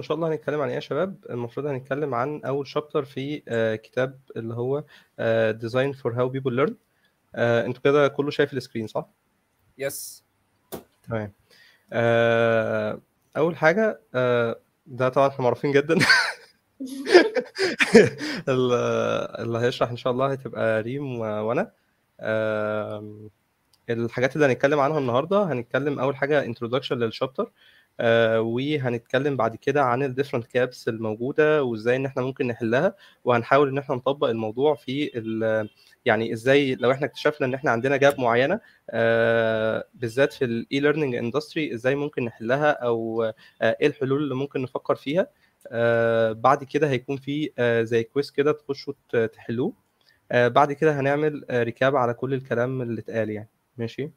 إن شاء الله هنتكلم عن إيه يا شباب؟ المفروض هنتكلم عن أول chapter في آه، كتاب اللي هو Design For How People Learn أنتوا كده كله شايف ال screen صح؟ yes تمام. آه، أول حاجة آه، ده طبعا إحنا معروفين جدا. ال- اللي هيشرح إن شاء الله هتبقى ريم وأنا. الحاجات اللي هنتكلم عنها النهارده هنتكلم أول حاجة introduction لل chapter وهنتكلم بعد كده عن ال different gaps الموجودة وإزاي إن إحنا ممكن نحلها وهنحاول إن إحنا نطبق الموضوع في يعني إزاي لو إحنا اكتشفنا إن إحنا عندنا gap معينة آه، بالذات في ال e-learning industry إزاي ممكن نحلها أو آه، إيه الحلول اللي ممكن نفكر فيها. آه، بعد كده هيكون في آه، زي quiz كده تخشوا تحلوه. آه، بعد كده هنعمل recap على كل الكلام اللي اتقال يعني. ماشي؟ آه،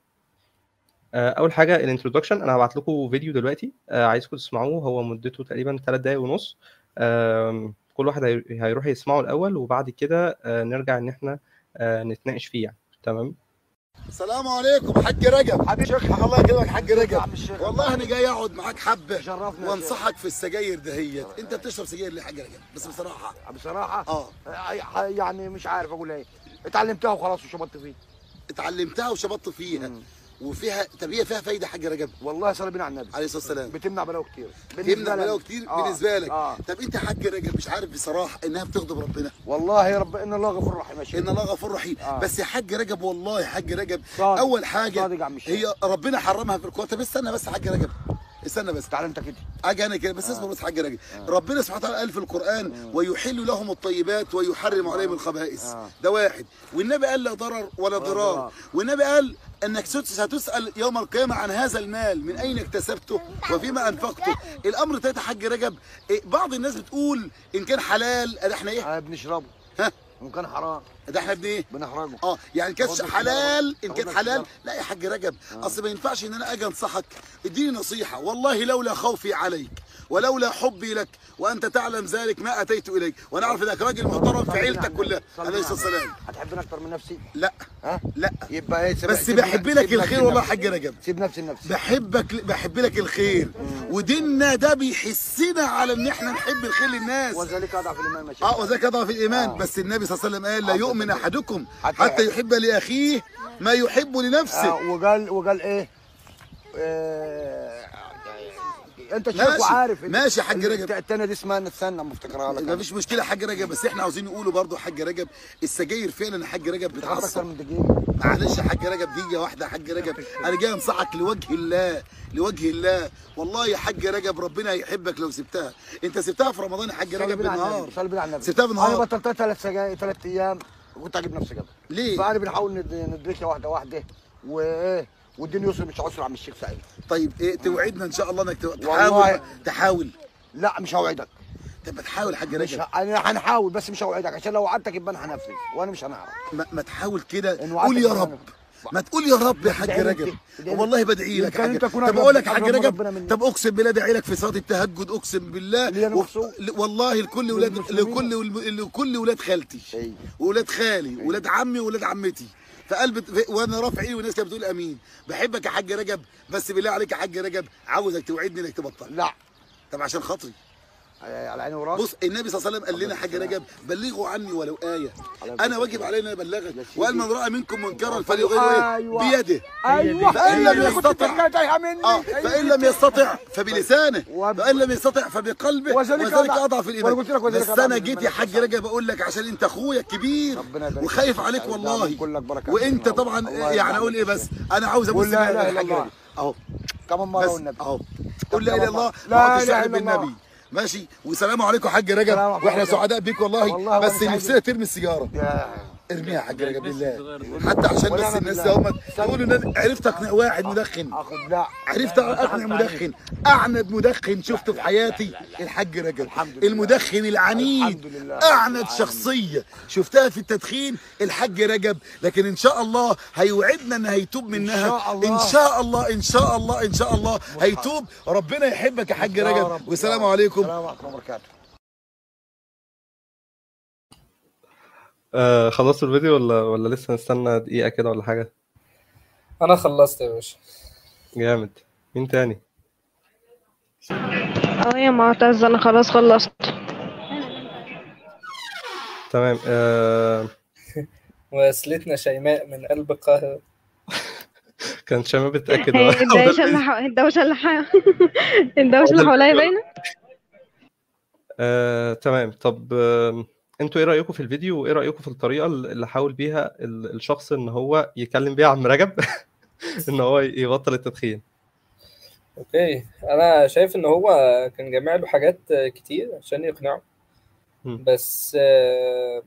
أول حاجة الانترودكشن أنا هبعت لكم فيديو دلوقتي آه، عايزكم تسمعوه. هو مدته تقريبا 3 دقايق ونص. كل واحد هي- هيروح يسمعه الأول وبعد كده آه، نرجع إن إحنا آه، نتناقش فيه يعني. تمام؟ السلام عليكم حاج رجب. حبيبي شيخ الله يكرمك حاج يا رجب. والله أنا جاي أقعد معاك حبة وأنصحك في السجاير دهيت. أنت بتشرب سجاير ليه يا حاج رجب؟ بس بصراحة. بصراحة؟ آه. آه، يعني مش عارف أقول إيه. اتعلمتها وخلاص وشبطت فيه اتعلمتها وشبطت فيها. مم. وفيها طب هي فيها فايدة حاج رجب والله صلي بينا على النبي عليه الصلاة والسلام. بتمنع بلاوي كتير. تمنع لي بلاوي. كتير آه. بالنسبة لك. آه. طب أنت يا حاج رجب مش عارف بصراحة إنها بتغضب ربنا. والله يا رب إن الله غفور رحيم يا إن الله غفور رحيم. آه. بس يا حاج رجب والله يا حاج رجب صادق. أول حاجة صادق عم هي ربنا حرمها في القران طب استنى بس يا حاج رجب استنى بس اتعلمت كده. أجي أنا كده بس اصبر بس حاج راجل. ربنا سبحانه وتعالى قال في القران ويحل لهم الطيبات ويحرم عليهم الخبائث. آه. ده واحد. والنبي قال لا ضرر ولا ضرار. والنبي قال إنك ست- هتسال يوم القيامة عن هذا المال من أين اكتسبته وفيما أنفقته. الأمر يا حاج رجب إيه، بعض الناس بتقول إن كان حلال إحنا إيه؟ آه بنشربه. ها؟ وان كان حرام. ده إحنا بن إيه؟ بنحرجه. آه يعني كان تاخد حلال إن تاخد كان نفس حلال. لا يا حاج رجب. أصل ما ينفعش إن أنا أجي أنصحك. إديني نصيحة. والله لولا خوفي عليك. ولولا حبي لك وأنت تعلم ذلك ما أتيت إليك. وأنا اعرف انك راجل محترم في عيلتك كلها. عليه الصلاة والسلام. هتحبني أكتر من نفسي؟ لا. ها؟ لا. يبقى إيه بس بحب لك الخير والله يا. حاج رجب. سيب نفسي لنفسي بحبك بحب لك الخير. وديننا ده بيحسنا على إن إحنا نحب الخير للناس. وذلك أضعف الإيمان يا شيخ. آه وذاك أضعف الإيمان. آه. بس النبي صلى الله عليه وسلم قال لا. يؤمن أحدكم حتى يحب لأخيه ما يحب لنفسه. آه وقال وقال إيه؟ آه أنت شايف. وعارف ماشي حاج رجب. التانية دي اسمها نستنى اما افتكرها لك ما فيش مشكلة يا حاج رجب. بس إحنا عاوزين نقوله برضه يا حاج رجب. السجاير فعلا يا حاج رجب أكتر بتعصب من دقيقة معلش يا حاج رجب دقيقة واحدة يا حاج رجب. أنا جاي أنصحك لوجه الله لوجه الله. والله يا حاج رجب ربنا هيحبك لو سبتها. أنت سبتها في رمضان يا حاج رجب بالنهار سبتها بالنهار. أنا بطلتها ثلاث سجاير ثلاث أيام. وكنت أجيب نفسي قبل. ليه؟ فأنا بنحاول ند- ندركها واحدة واحدة. وإيه؟ والدين يسر مش عسر عم الشيخ سعيد. طيب إيه توعدنا إن شاء الله إنك. تحاول تحاول. لا مش هوعدك. طب ما تحاول يا حاج مش رجب. أنا هنحاول بس مش هوعدك عشان لو وعدتك يبقى أنا هنفذ وأنا مش هنعرف. ما, ما تحاول كده. قول يا رب. ما تقول يا رب يا حاج رجب. والله بدعي لك حاج طب أقول لك حاج رجب. طب أقسم بالله ادعي لك في صلاة التهجد أقسم بالله. و- والله لكل ولاد للمسلمين. لكل لكل ولاد خالتي. أيوة. وولاد خالي وولاد عمي وولاد عمتي. فقلب وأنا رافع ايدي والناس كانت بتقول امين. بحبك يا حاج رجب بس بالله عليك يا حاج رجب عاوزك توعدني انك تبطل. لا. طب عشان خاطري. على عيني وراسي بص النبي صلى الله عليه وسلم قال لنا حاج رجب بلغوا عني ولو أنا الصلاة واجب علينا أبلغك. سيدي. وقال من رأى منكم منكرا فليغيره. أيوة. بيده. أيوه. فإن لم اللي كنت يستطع. فإن لم يستطع فبلسانه. فإن لم يستطع فبقلبه. وذلك لك وذلك بس الإيمان. جيت يا حاج رجب أقول لك عشان أنت أخويا الكبير وخايف. عليك الله والله. الله طبعا يعني عنك. أقول إيه بس؟ أنا عاوز قول لا إلا حاج الله. أهو. كمان مرة والنبي أهو. قول لا إله إلا الله. لا الشعر إلا الله. ماشي. والسلام عليكم يا حاج رجب. وإحنا. سعداء بيك والله, والله بس نفسنا ترمي السيجارة. ارميها يا حاج رجب بالله حتى عشان بس الناس. هم يقولوا إن أنا عرفت أقنع واحد مدخن. اخد لا. عرفت أقنع مدخن. أعند مدخن شفته في حياتي. الحاج رجب الحمد لله. المدخن العنيد. أعند شخصية. شفتها في التدخين؟ الحاج رجب. لكن إن شاء الله هيوعدنا إن هيتوب منها. شاء الله. إن شاء الله إن شاء الله إن شاء الله هيتوب. ربنا يحبك يا حاج رجب. والسلام. عليكم. السلام عليكم وبركاته. آه خلصتوا الفيديو ولا ولا لسه نستنى دقيقة كده ولا حاجة؟ أنا خلصت يا باشا. جامد. مين تاني؟ أه يا معتز أنا خلاص خلصت. تمام. آه وصلتنا شيماء من قلب القاهرة كان شباب بتأكد الدوشة اللي حو... الدوشة اللي حو... الدوشة اللي حواليا باينة؟ آه، تمام. طب آه، أنتوا إيه رأيكم في الفيديو وايه رأيكم في الطريقة اللي حاول بيها ال- الشخص ان هو يكلم بيها عم رجب؟ ان هو يبطل التدخين. okay. أنا شايف ان هو كان جامع له حاجات كتير عشان يقنعه. بس آه،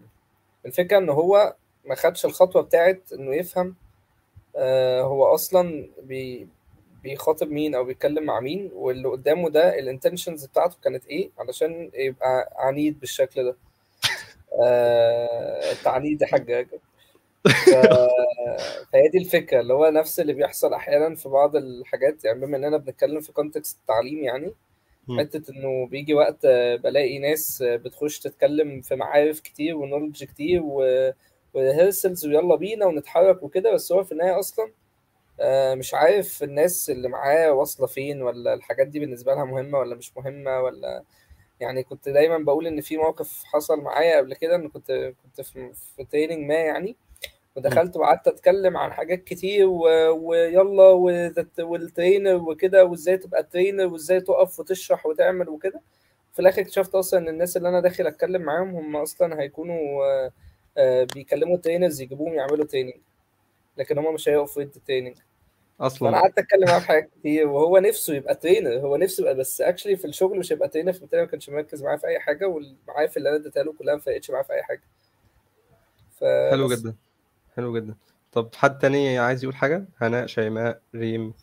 الفكرة ان هو ما خدش الخطوة بتاعت انه يفهم آه، هو أصلا بي بيخاطب مين أو بيتكلم مع مين واللي قدامه ده ال intentions بتاعته كانت إيه علشان يبقى عنيد بالشكل ده. آه، التعنيد. ف... فهي دي الفكرة اللي هو نفس اللي بيحصل أحيانا في بعض الحاجات يعني بما إننا بنتكلم في كونتكست التعليم يعني مم. حتة إنه بيجي وقت بلاقي ناس بتخش تتكلم في معارف كتير ونولج كتير و... وريهرسلز ويلا بينا ونتحرك وكده بس هو في النهاية أصلا آه، مش عارف الناس اللي معاه واصلة فين ولا الحاجات دي بالنسبة لها مهمة ولا مش مهمة ولا يعني كنت دايما بقول إن في موقف حصل معايا قبل كده إن كنت كنت في في training ما يعني ودخلت وقعدت أتكلم عن حاجات كتير و... ويلا وذات- وال trainer وكده وإزاي تبقى trainer وإزاي تقف وتشرح وتعمل وكده. في الآخر اكتشفت أصلا إن الناس اللي أنا داخل أتكلم معاهم هم أصلا هيكونوا آه، آه، بيكلموا trainers يجيبوهم يعملوا training لكن هم مش هيقفوا يدوا training فانا أصلا قعدت أتكلم معاه في حاجات كتير وهو نفسه يبقى trainer هو نفسه يبقى بس actually في الشغل مش هيبقى trainer فبالتالي ما كانش مركز معايا في أي حاجة والمعارف اللي أنا اديتها له كلها ما فرقتش معاه في أي حاجة. حلو فبس جدا حلو جدا. طب حد تاني عايز يقول حاجة؟ هناء شيماء ريم.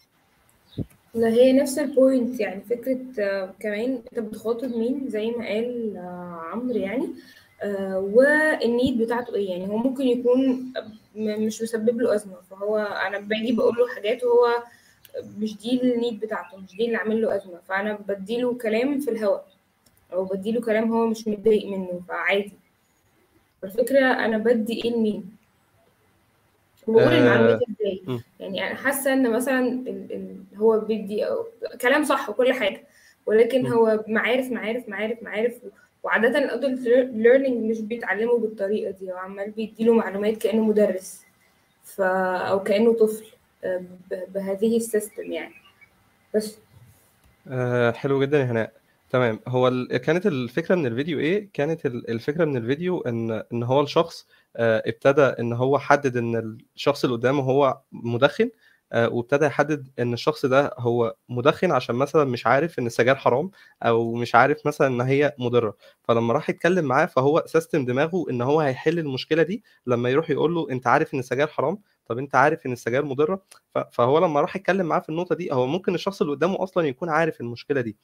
لا هي نفس ال point يعني فكرة آه، كمان أنت بتخاطب مين؟ زي ما قال آه، عمرو يعني. وال need بتاعته إيه يعني هو ممكن يكون مش مسبب له أزمة فهو أنا باجي بقول له حاجات وهو مش دي ال need بتاعته مش دي اللي عامل له أزمة فأنا بديله كلام في الهواء أو بديله كلام هو مش متضايق منه فعادي الفكرة أنا بدي إيه لمين وبقول المعلومات آه إزاي م. يعني أنا حاسة إن مثلا ال ال هو بيدي أو- كلام صح وكل حاجة ولكن. هو معارف معارف معارف معارف وعادة ال adult learning مش بيتعلموا بالطريقة دي هو عمال بيديله معلومات كأنه مدرس ف أو كأنه طفل آه، بهذه ال system يعني. بس. آه حلو جدا يا هناء. تمام. هو ال... كانت الفكرة من الفيديو إيه؟ كانت ال- الفكرة من الفيديو ان إن هو الشخص آه ابتدى إن هو حدد إن الشخص اللي قدامه هو مدخن وابتدى يحدد إن الشخص ده هو مدخن عشان مثلا مش عارف إن السجاير حرام أو مش عارف مثلا إن هي مضرة. فلما راح يتكلم معاه فهو سيستم دماغه إن هو هيحل المشكلة دي لما يروح يقول له أنت عارف إن السجاير حرام؟ طب أنت عارف إن السجاير مضرة؟ ف- فهو لما راح يتكلم معاه في النقطة دي هو ممكن الشخص اللي قدامه أصلا يكون عارف المشكلة دي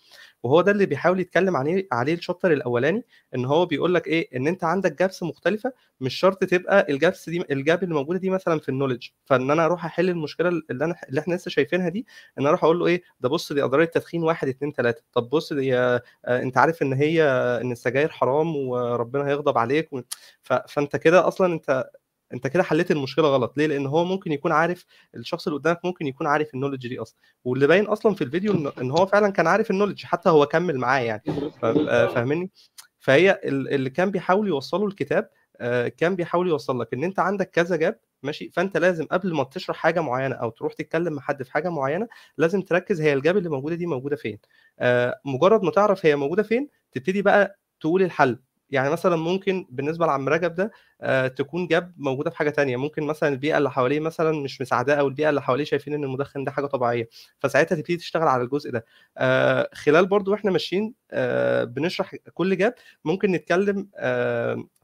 وهو ده اللي بيحاول يتكلم عليه عليه ال chapter الأولاني إن هو بيقول لك إيه إن أنت عندك gaps مختلفة مش شرط تبقى ال gaps دي ال gap اللي موجودة دي مثلا في ال knowledge فإن أنا أروح أحل المشكلة اللي أنا اللي إحنا لسه شايفينها دي إن أروح أقول له إيه ده بص دي اضرار التدخين واحد اتنين تلاتة. طب بص دي آه، أنت عارف إن هي إن السجاير حرام وربنا هيغضب عليك و... ف... فأنت كده أصلا أنت أنت كده حليت المشكلة غلط. ليه؟ لأن هو ممكن يكون عارف الشخص اللي قدامك ممكن يكون عارف النولج دي أصلا. واللي باين أصلا في الفيديو إن هو فعلا كان عارف النولج حتى هو كمل معاه يعني. آه، فاهمني؟ فهي ال- اللي كان بيحاول يوصله الكتاب آه، كان بيحاول يوصل لك إن أنت عندك كذا جاب ماشي؟ فأنت لازم قبل ما تشرح حاجة معينة أو تروح تتكلم مع حد في حاجة معينة لازم تركز هي الجاب اللي موجودة دي موجودة فين. آه، مجرد ما تعرف هي موجودة فين تبتدي بقى تقول الحل. يعني مثلا ممكن بالنسبة لعم رجب ده آه، تكون جاب موجودة في حاجة تانية. ممكن مثلا البيئة اللي حواليه مثلا مش مساعداه أو البيئة اللي حواليه شايفين إن المدخن ده حاجة طبيعية فساعتها تبتدي تشتغل على الجزء ده. آه، خلال برضو وإحنا ماشيين آه، بنشرح كل جاب ممكن نتكلم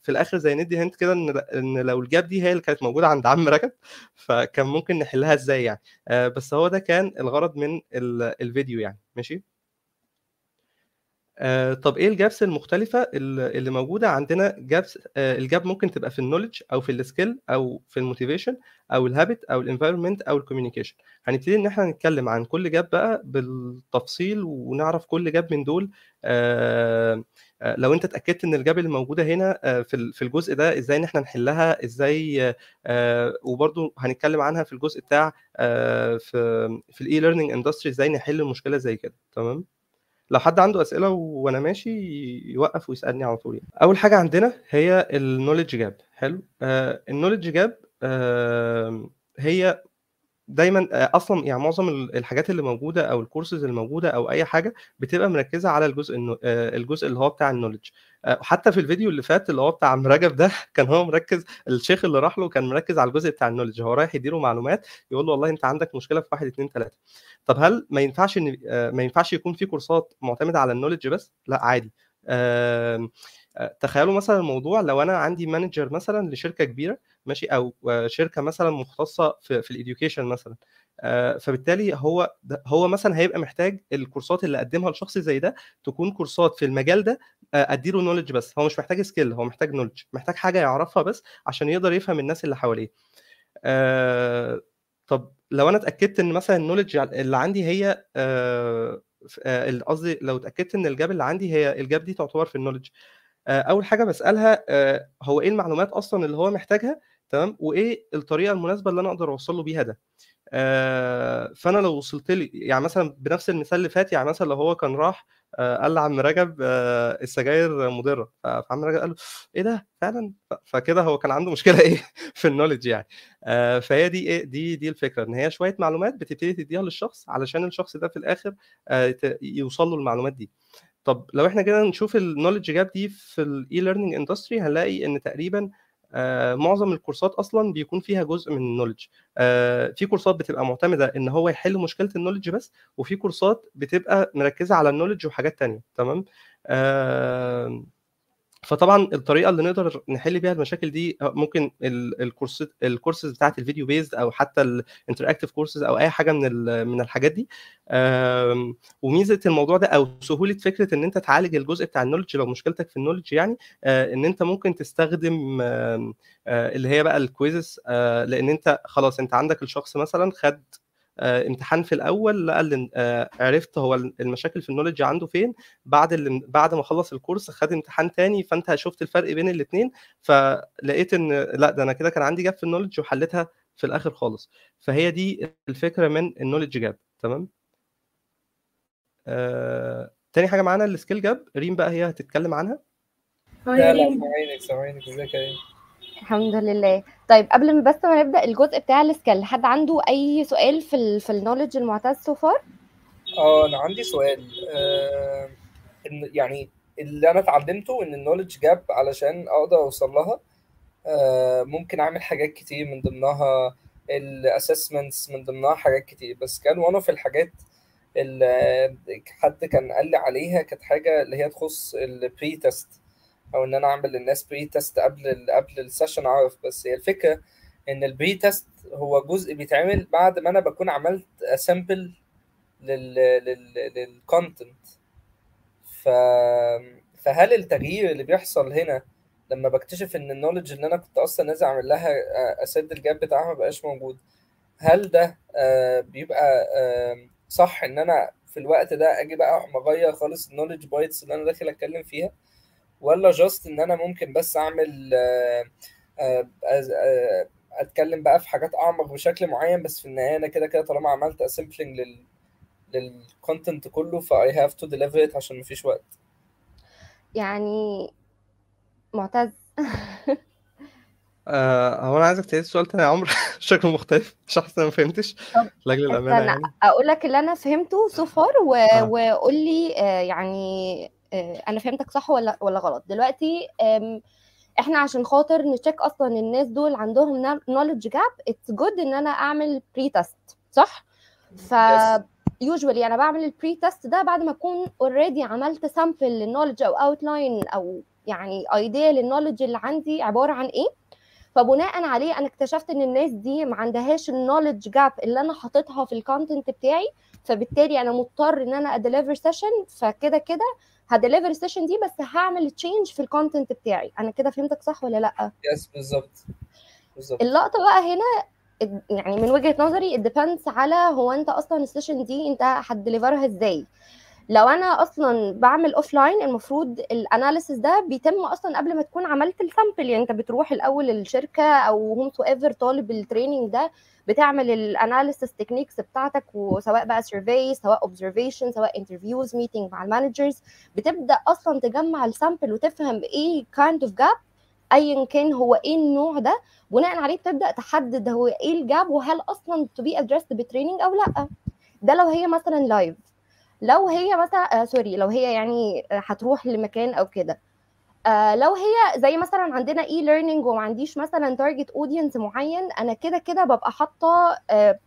في الآخر زي ندي هنت كده إن إن لو الجاب دي هي اللي كانت موجودة عند عم رجب فكان ممكن نحلها إزاي يعني. بس هو ده كان الغرض من ال- الفيديو يعني. ماشي؟ آه، طب إيه ال gaps المختلفة ال- اللي موجودة عندنا؟ gaps آه، ال gap ممكن تبقى في ال knowledge أو في ال skill أو في ال motivation أو ال habit أو ال environment أو ال communication هنبتدي إن إحنا نتكلم عن كل gap بقى بالتفصيل ونعرف كل gap من دول. آه، آه، لو أنت اتأكدت إن ال gap اللي موجودة هنا آه، في ال- في الجزء ده إزاي إن إحنا نحلها؟ إزاي آه، وبرضو هنتكلم عنها في الجزء بتاع في في ال e-learning industry إزاي نحل مشكلة زي كده. تمام؟ لو حد عنده أسئلة وأنا ماشي يوقف ويسألني على طول يعني. أول حاجة عندنا هي ال knowledge gap حلو. آه ال knowledge gap آه هي دايما آه، أصلا يعني معظم ال- الحاجات اللي موجودة أو الكورسز اللي موجودة أو أي حاجة بتبقى مركزة على الجزء آه، الجزء اللي هو بتاع ال knowledge حتى في الفيديو اللي فات اللي هو بتاع عم رجب ده كان هو مركز الشيخ اللي راح له كان مركز على الجزء بتاع ال knowledge هو رايح يديله معلومات يقول له والله أنت عندك مشكلة في واحد اتنين تلاتة. طب هل ما ينفعش إن آه، ما ينفعش يكون في كورسات معتمدة على ال knowledge بس؟ لا عادي. آه، تخيلوا مثلا الموضوع لو أنا عندي manager مثلا لشركة كبيرة ماشي أو آه، شركة مثلا مختصة في في ال education مثلا آه، فبالتالي هو هو مثلا هيبقى محتاج الكورسات اللي أقدمها لشخص زي ده تكون كورسات في المجال ده آه، أديله knowledge بس. هو مش محتاج skill هو محتاج knowledge محتاج حاجة يعرفها بس عشان يقدر يفهم الناس اللي حواليه. آه، طب لو أنا اتأكدت إن مثلا ال knowledge اللي عندي هي آه، آه، قصدي لو اتأكدت إن ال gap اللي عندي هي ال gap دي تعتبر في ال knowledge آه، أول حاجة بسألها آه، هو إيه المعلومات أصلا اللي هو محتاجها؟ تمام؟ وإيه الطريقة المناسبة اللي أنا أقدر اوصل له بيها ده؟ آه، فأنا لو وصلت لي يعني مثلا بنفس المثال اللي فات يعني مثلا لو هو كان راح آه، قال لعم رجب آه، السجاير مضرة. فعم رجب قال له إيه ده فعلا؟ فكده هو كان عنده مشكلة إيه في ال knowledge يعني. آه، فهي دي إيه دي دي الفكرة إن هي شوية معلومات بتبتدي تديها للشخص علشان الشخص ده في الآخر آه، يوصل له المعلومات دي. طب لو إحنا كده نشوف ال knowledge gap دي في ال e-learning industry هنلاقي إن تقريبا آه، معظم الكورسات أصلا بيكون فيها جزء من ال knowledge آه، في كورسات بتبقى معتمدة إن هو يحل مشكلة ال knowledge بس وفي كورسات بتبقى مركزة على ال knowledge وحاجات تانية تمام؟ آه، فطبعا الطريقة اللي نقدر نحل بيها المشاكل دي ممكن ال- الكورس الكورسز بتاعت ال video based أو حتى ال interactive courses أو أي حاجة من من الحاجات دي. وميزة الموضوع ده أو سهولة فكرة إن أنت تعالج الجزء بتاع ال knowledge لو مشكلتك في ال knowledge يعني آه، إن أنت ممكن تستخدم آه، اللي هي بقى ال quizzes لأن أنت خلاص أنت عندك الشخص مثلا خد آه، امتحان في الأول لقى اللي آه، عرفت هو المشاكل في ال knowledge عنده فين. بعد اللي بعد ما خلص الكورس خد امتحان تاني فأنت شفت الفرق بين الاثنين فلقيت إن لا ده أنا كده كان عندي gap في ال knowledge وحلتها في الآخر خالص. فهي دي الفكرة من ال knowledge gap تمام؟ آه... تاني حاجة معانا ال skill gap ريم بقى هي هتتكلم عنها. لا لا ريم. سامعينك سامعينك ازيك يا ريم؟ الحمد لله. طيب قبل ما بس ما نبدأ الجزء بتاع ال skill حد عنده أي سؤال في ال في ال knowledge المعتاد so far؟ آه أنا عندي سؤال. آه يعني اللي أنا اتعلمته إن ال knowledge gap علشان أقدر أوصل لها آه ممكن أعمل حاجات كتير من ضمنها ال assessments من ضمنها حاجات كتير. بس كان وأنا في الحاجات اللي حد كان قال لي عليها كانت حاجة اللي هي تخص ال pre-test أو ان أنا اعمل للناس pre-test قبل ال قبل ال session اعرف بس هي الفكرة ان ال pre-test هو جزء بيتعمل بعد ما أنا بكون عملت assemble لل لل لل content ف فهل التغيير اللي بيحصل هنا لما بكتشف ان ال knowledge اللي أنا كنت أصلا نازل اعمل لها آه، اسد ال gap بتاعها ما بقاش موجود هل ده آه، بيبقى آه، صح ان أنا في الوقت ده أجي بقى مغير خالص ال knowledge bites اللي أنا داخل اتكلم فيها؟ ولا just إن أنا ممكن بس أعمل آه، آه، آه، أتكلم بقى في حاجات أعمق بشكل معين بس في النهاية أنا كده كده طالما عملت assembling لل لل content كله ف I have to deliver it عشان مفيش وقت. يعني معتز. آه... هو أنا عايزك تعيد السؤال تاني يا عمرو. شكله مختلف مش أحسن ما فهمتش. لاجل الأمانة يعني. أقول لك اللي أنا فهمته so far و... وقول لي يعني أنا فهمتك صح ولا ولا غلط. دلوقتي إحنا عشان خاطر ن check أصلا الناس دول عندهم knowledge gap it's good إن أنا أعمل pre-test صح؟ ف usually أنا بعمل ال pre-test ده بعد ما أكون already عملت sample لل knowledge أو outline أو يعني idea لل knowledge اللي عندي عبارة عن إيه. فبناء عليه أنا اكتشفت إن الناس دي ما عندهاش ال knowledge gap اللي أنا حاططها في ال content بتاعي فبالتالي أنا مضطر إن أنا ا deliver session فكده كده ه deliver ال session دي بس هعمل change في ال content بتاعي. أنا كده فهمتك صح ولا لأ؟ yes بالظبط. بالظبط. اللقطة بقى هنا يعني من وجهة نظري it depends على هو أنت أصلا ال session دي أنت هت deliver ها إزاي. لو أنا أصلا بعمل offline المفروض ال analysis ده بيتم أصلا قبل ما تكون عملت ال sample يعني أنت بتروح الأول الشركة أو whomsoever طالب ال training ده بتعمل ال analysis techniques بتاعتك وسواء بقى survey سواء observation سواء interviews meeting مع ال managers بتبدأ أصلا تجمع ال sample وتفهم إيه kind of gap ايا كان هو إيه النوع ده. بناء عليه بتبدأ تحدد هو إيه ال gap وهل أصلا to be addressed ب training أو لأ. ده لو هي مثلا live لو هي مثلا آه sorry لو هي يعني هتروح لمكان أو كده. آه لو هي زي مثلا عندنا e-learning وما عنديش مثلا target audience معين أنا كده كده ببقى حاطة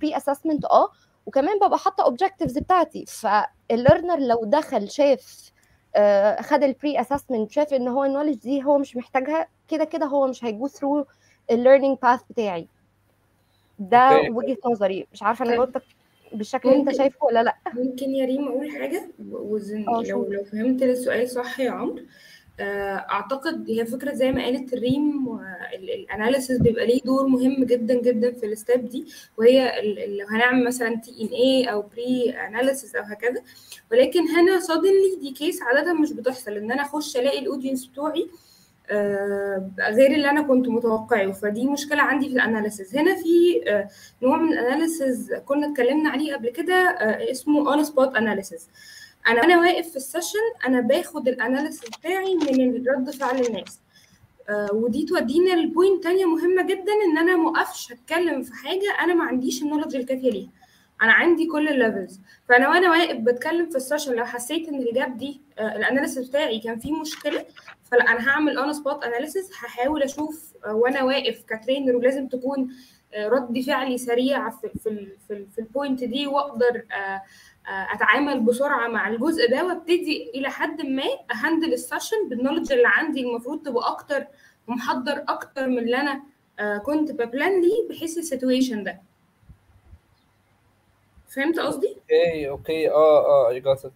pre-assessment آه وكمان ببقى حاطة objectives بتاعتي. فال learner لو دخل شاف آه خد ال pre-assessment شاف إن هو ال knowledge دي هو مش محتاجها كده كده هو مش هي go through ال learning path بتاعي. ده وجهة نظري. مش عارفة أنا جاوبتك بالشكل اللي انت شايفه ولا لأ؟ ممكن يا ريم أقول حاجة وزن آه لو لو فهمت السؤال صح يا عمرو. آه، أعتقد هي فكرة زي ما قالت الريم ال analysis بيبقى ليه دور مهم جدا جدا في ال step دي وهي لو هنعمل مثلا TNA أو pre-analysis أو هكذا. ولكن هنا suddenly دي case عاده مش بتحصل إن أنا أخش ألاقي ال audience بتوعي آه، غير اللي أنا كنت متوقعه. فدي مشكلة عندي في ال analysis هنا في آه، نوع من ال analysis كنا اتكلمنا عليه قبل كده آه، اسمه on-spot analysis أنا وأنا واقف في ال session أنا باخد ال analysis بتاعي من رد فعل الناس. آه، ودي تودينا ل point تانية مهمة جدا إن أنا موقفش أتكلم في حاجة أنا ما عنديش ال knowledge الكافية ليها. أنا عندي كل ال levels. فانا وأنا واقف بتكلم في ال session لو حسيت ان ال gap دي آه، ال analysis بتاعي كان فيه مشكلة فلا أنا هعمل اون سبوت اناليسيس هحاول أشوف آه، وأنا واقف ك trainer ولازم تكون آه، رد فعلي سريع في في ال- في, ال- في ال point دي واقدر اتعامل بسرعة مع الجزء ده وابتدي إلى حد ما أ handle ال session بال knowledge اللي عندي المفروض تبقى أكتر ومحضر أكتر من اللي أنا كنت ب plan ليه بحيث ال situation ده. فهمت قصدي؟ okay okay. آه آه I got it.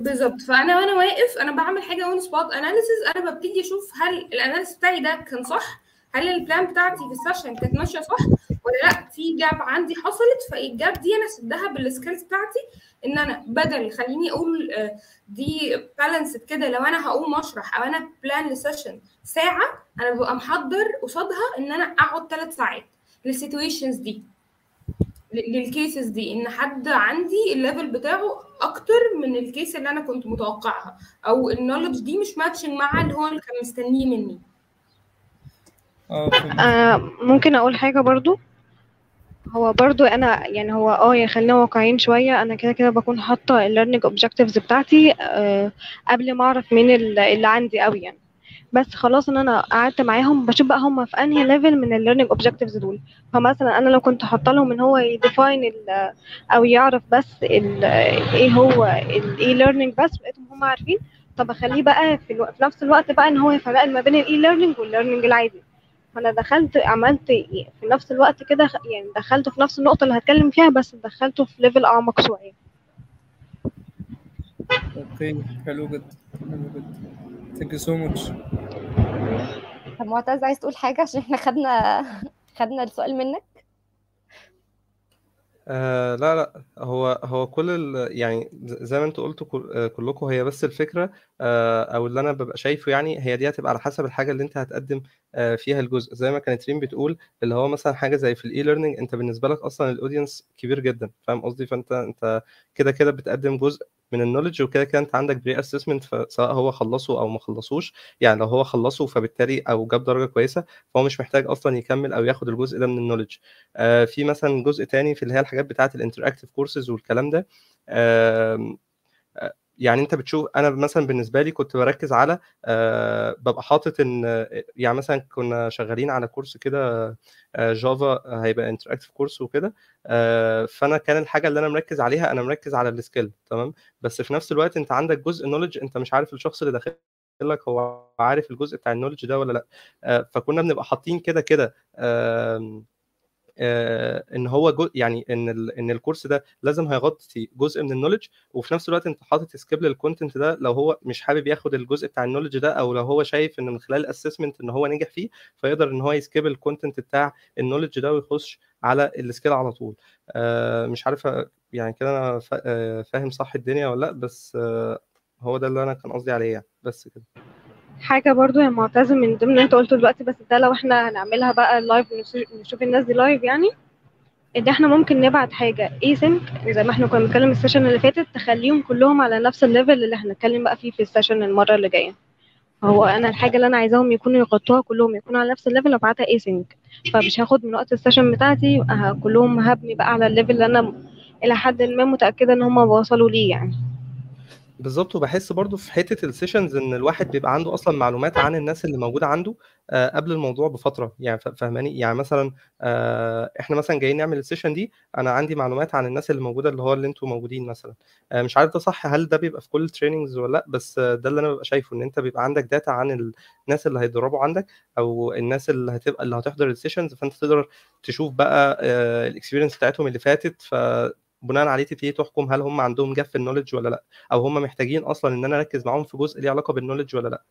بالظبط. فأنا وأنا واقف أنا بعمل حاجة on-spot analysis أنا ببتدي أشوف هل ال analysis بتاعي ده كان صح هل ال plan بتاعتي في ال session كانت ماشية صح ولا لأ. في gap عندي حصلت فال gap دي؟ أنا اسدها بال skills بتاعتي إن أنا بدل خليني أقول آه، دي بالانسد كده. لو أنا هقوم أشرح أو أنا plan ل session ساعة أنا ببقى محضر قصادها إن أنا أقعد ثلاث ساعات لل situations دي. لل cases دي إن حد عندي ال level بتاعه أكتر من ال case اللي أنا كنت متوقعها أو ال knowledge دي مش matching مع اللي هو اللي كان مستنيه مني. فهمت. آه ممكن أقول حاجة برضو؟ هو برضو أنا يعني هو آه يا خلينا واقعيين شوية أنا كده كده بكون حاطة ال learning objectives بتاعتي آه قبل ما أعرف مين ال- اللي عندي قوي يعني. بس خلاص إن أنا قعدت معاهم بشوف بقى هم في أنهي level من ال learning objectives دول. فمثلا أنا لو كنت حاطة لهم إن هو ي define أو يعرف بس إيه هو ال e-learning بس لقيتهم هم عارفين طب أخليه بقى في, ألو... في نفس الوقت بقى إن هو يفرق ما بين ال e-learning وال learning العادي. فأنا دخلت عملت في نفس الوقت كده يعني دخلته في نفس النقطة اللي هتكلم فيها بس دخلته في level أعمق شوية. okay حلو جدا حلو جدا. thank you so much طب معتز عايز تقول حاجة عشان إحنا خدنا خدنا السؤال منك؟ آه لا لا. هو هو كل ال يعني زي ما أنتوا قلتوا كل- آه، كلكم هي بس الفكرة آه أو اللي أنا ببقى شايفه يعني هي دي هتبقى على حسب الحاجة اللي أنت هتقدم آه فيها الجزء. زي ما كانت ريم بتقول اللي هو مثلا حاجة زي في ال e-learning أنت بالنسبة لك أصلا ال audience كبير جدا. فاهم قصدي؟ فأنت أنت كده كده بتقدم جزء من ال knowledge وكده كده انت عندك pre-assessment سواء هو خلصه أو ما خلصوش يعني لو هو خلصه فبالتالي أو جاب درجة كويسة فهو مش محتاج أصلا يكمل أو ياخد الجزء ده من ال knowledge آه، في مثلا جزء تاني في اللي هي الحاجات بتاعة ال interactive courses والكلام ده. يعني أنت بتشوف أنا مثلا بالنسبة لي كنت بركز على آه، ببقى حاطط إن آه، يعني مثلا كنا شغالين على course كده آه، Java هيبقى interactive course وكده آه، فأنا كان الحاجة اللي أنا مركز عليها أنا مركز على ال skill تمام؟ بس في نفس الوقت أنت عندك جزء knowledge أنت مش عارف الشخص اللي داخل لك هو عارف الجزء بتاع ال knowledge ده ولا لأ آه، فكنا بنبقى حاطين كده كده آه، إن هو يعني إن إن ال course ده لازم هيغطي جزء من ال knowledge وفي نفس الوقت أنت حاطط skip لل content ده لو هو مش حابب ياخد الجزء بتاع ال knowledge ده أو لو هو شايف ان من خلال ال assessment إن هو نجح فيه فيقدر إن هو ي skip ال content بتاع ال knowledge ده ويخش على ال skill على طول. آه، مش عارف يعني كده أنا آه، فاهم صح الدنيا ولا لأ بس آه، هو ده اللي أنا كان قصدي عليه يعني. بس كده. حاجة برضو يا معتز من ضمن انت قلته دلوقتي بس ده لو إحنا هنعملها بقى live نشوف الناس دي live يعني ان إحنا ممكن نبعت حاجة. async زي ما إحنا كنا بنتكلم ال session اللي فاتت تخليهم كلهم على نفس ال level اللي هنتكلم بقى فيه في ال session المرة اللي جاية. هو أنا الحاجة اللي أنا عايزاهم يكونوا يغطوها كلهم يكونوا على نفس ال level أبعتها async. فمش هاخد من وقت ال session بتاعتي كلهم هبني بقى على ال level اللي أنا إلى حد ما متأكدة إن هم وصلوا ليه يعني. بالظبط وبحس برضو في حتة ال sessions إن الواحد بيبقى عنده أصلا معلومات عن الناس اللي موجودة عنده آه، قبل الموضوع بفترة. يعني ف- فاهماني؟ يعني مثلا آه، إحنا مثلا جايين نعمل ال session دي أنا عندي معلومات عن الناس اللي موجودة اللي هو اللي أنتوا موجودين مثلا. آه، مش عارف ده صح هل ده بيبقى في كل ال trainings ولا لأ؟ بس ده اللي أنا ببقى شايفه إن أنت بيبقى عندك data عن الناس اللي هيتدربوا عندك أو الناس اللي هتبقى اللي هتحضر ال sessions فأنت تقدر تشوف بقى ال experience بتاعتهم اللي فاتت. فبناء عليه تبتدي تحكم هل هم عندهم gap في ال knowledge ولا لأ أو هم محتاجين أصلا إن أنا أركز معاهم في جزء ليه علاقة بال knowledge ولا لأ.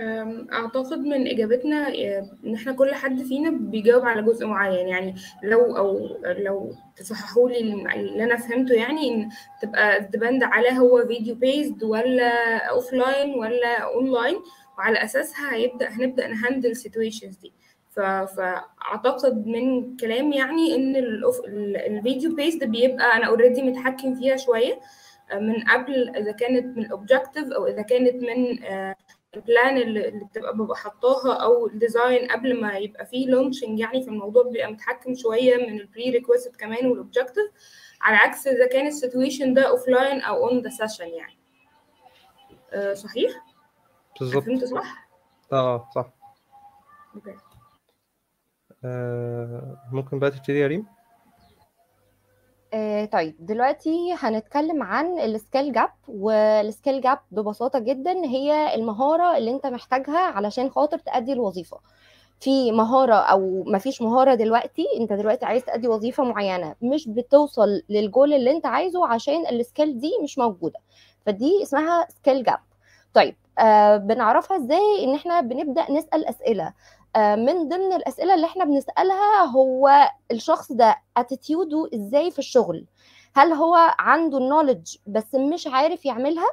أم، أعتقد من إجابتنا آه، إن إحنا كل حد فينا بيجاوب على جزء معين. يعني لو أو لو تصححوا لي اللي أنا فهمته يعني إن تبقى depend على هو video based ولا offline ولا أونلاين وعلى أساسها هيبدأ هنبدأ ن handle ال situations دي. ف- فأعتقد من كلام يعني ال- ال video based بيبقى أنا already متحكم فيها شوية آه، من قبل إذا كانت من ال objective أو إذا كانت من آه، ال plan اللي بتبقى ببقى حطاها أو ال design قبل ما يبقى فيه launching يعني في الموضوع بيبقى متحكم شوية من ال prerequisite كمان وال objective على عكس إذا كان ال situation ده offline أو on the session يعني. أه صحيح؟ بالظبط. فهمت صح؟ آه آه، صح. okay آه ممكن بقى تبتدي يا ريم؟ آه، طيب دلوقتي هنتكلم عن ال skill gap وال skill gap ببساطة جدا هي المهارة اللي انت محتاجها علشان خاطر تأدي الوظيفة. في مهارة أو مفيش مهارة دلوقتي انت دلوقتي عايز تأدي وظيفة معينة مش بتوصل للجول اللي انت عايزه عشان ال skill دي مش موجودة. فدي اسمها skill gap. طيب آه بنعرفها إزاي؟ ان إحنا بنبدأ نسأل أسئلة. آه من ضمن الأسئلة اللي إحنا بنسألها هو الشخص ده اتيتيوده إزاي في الشغل؟ هل هو عنده ال knowledge بس مش عارف يعملها؟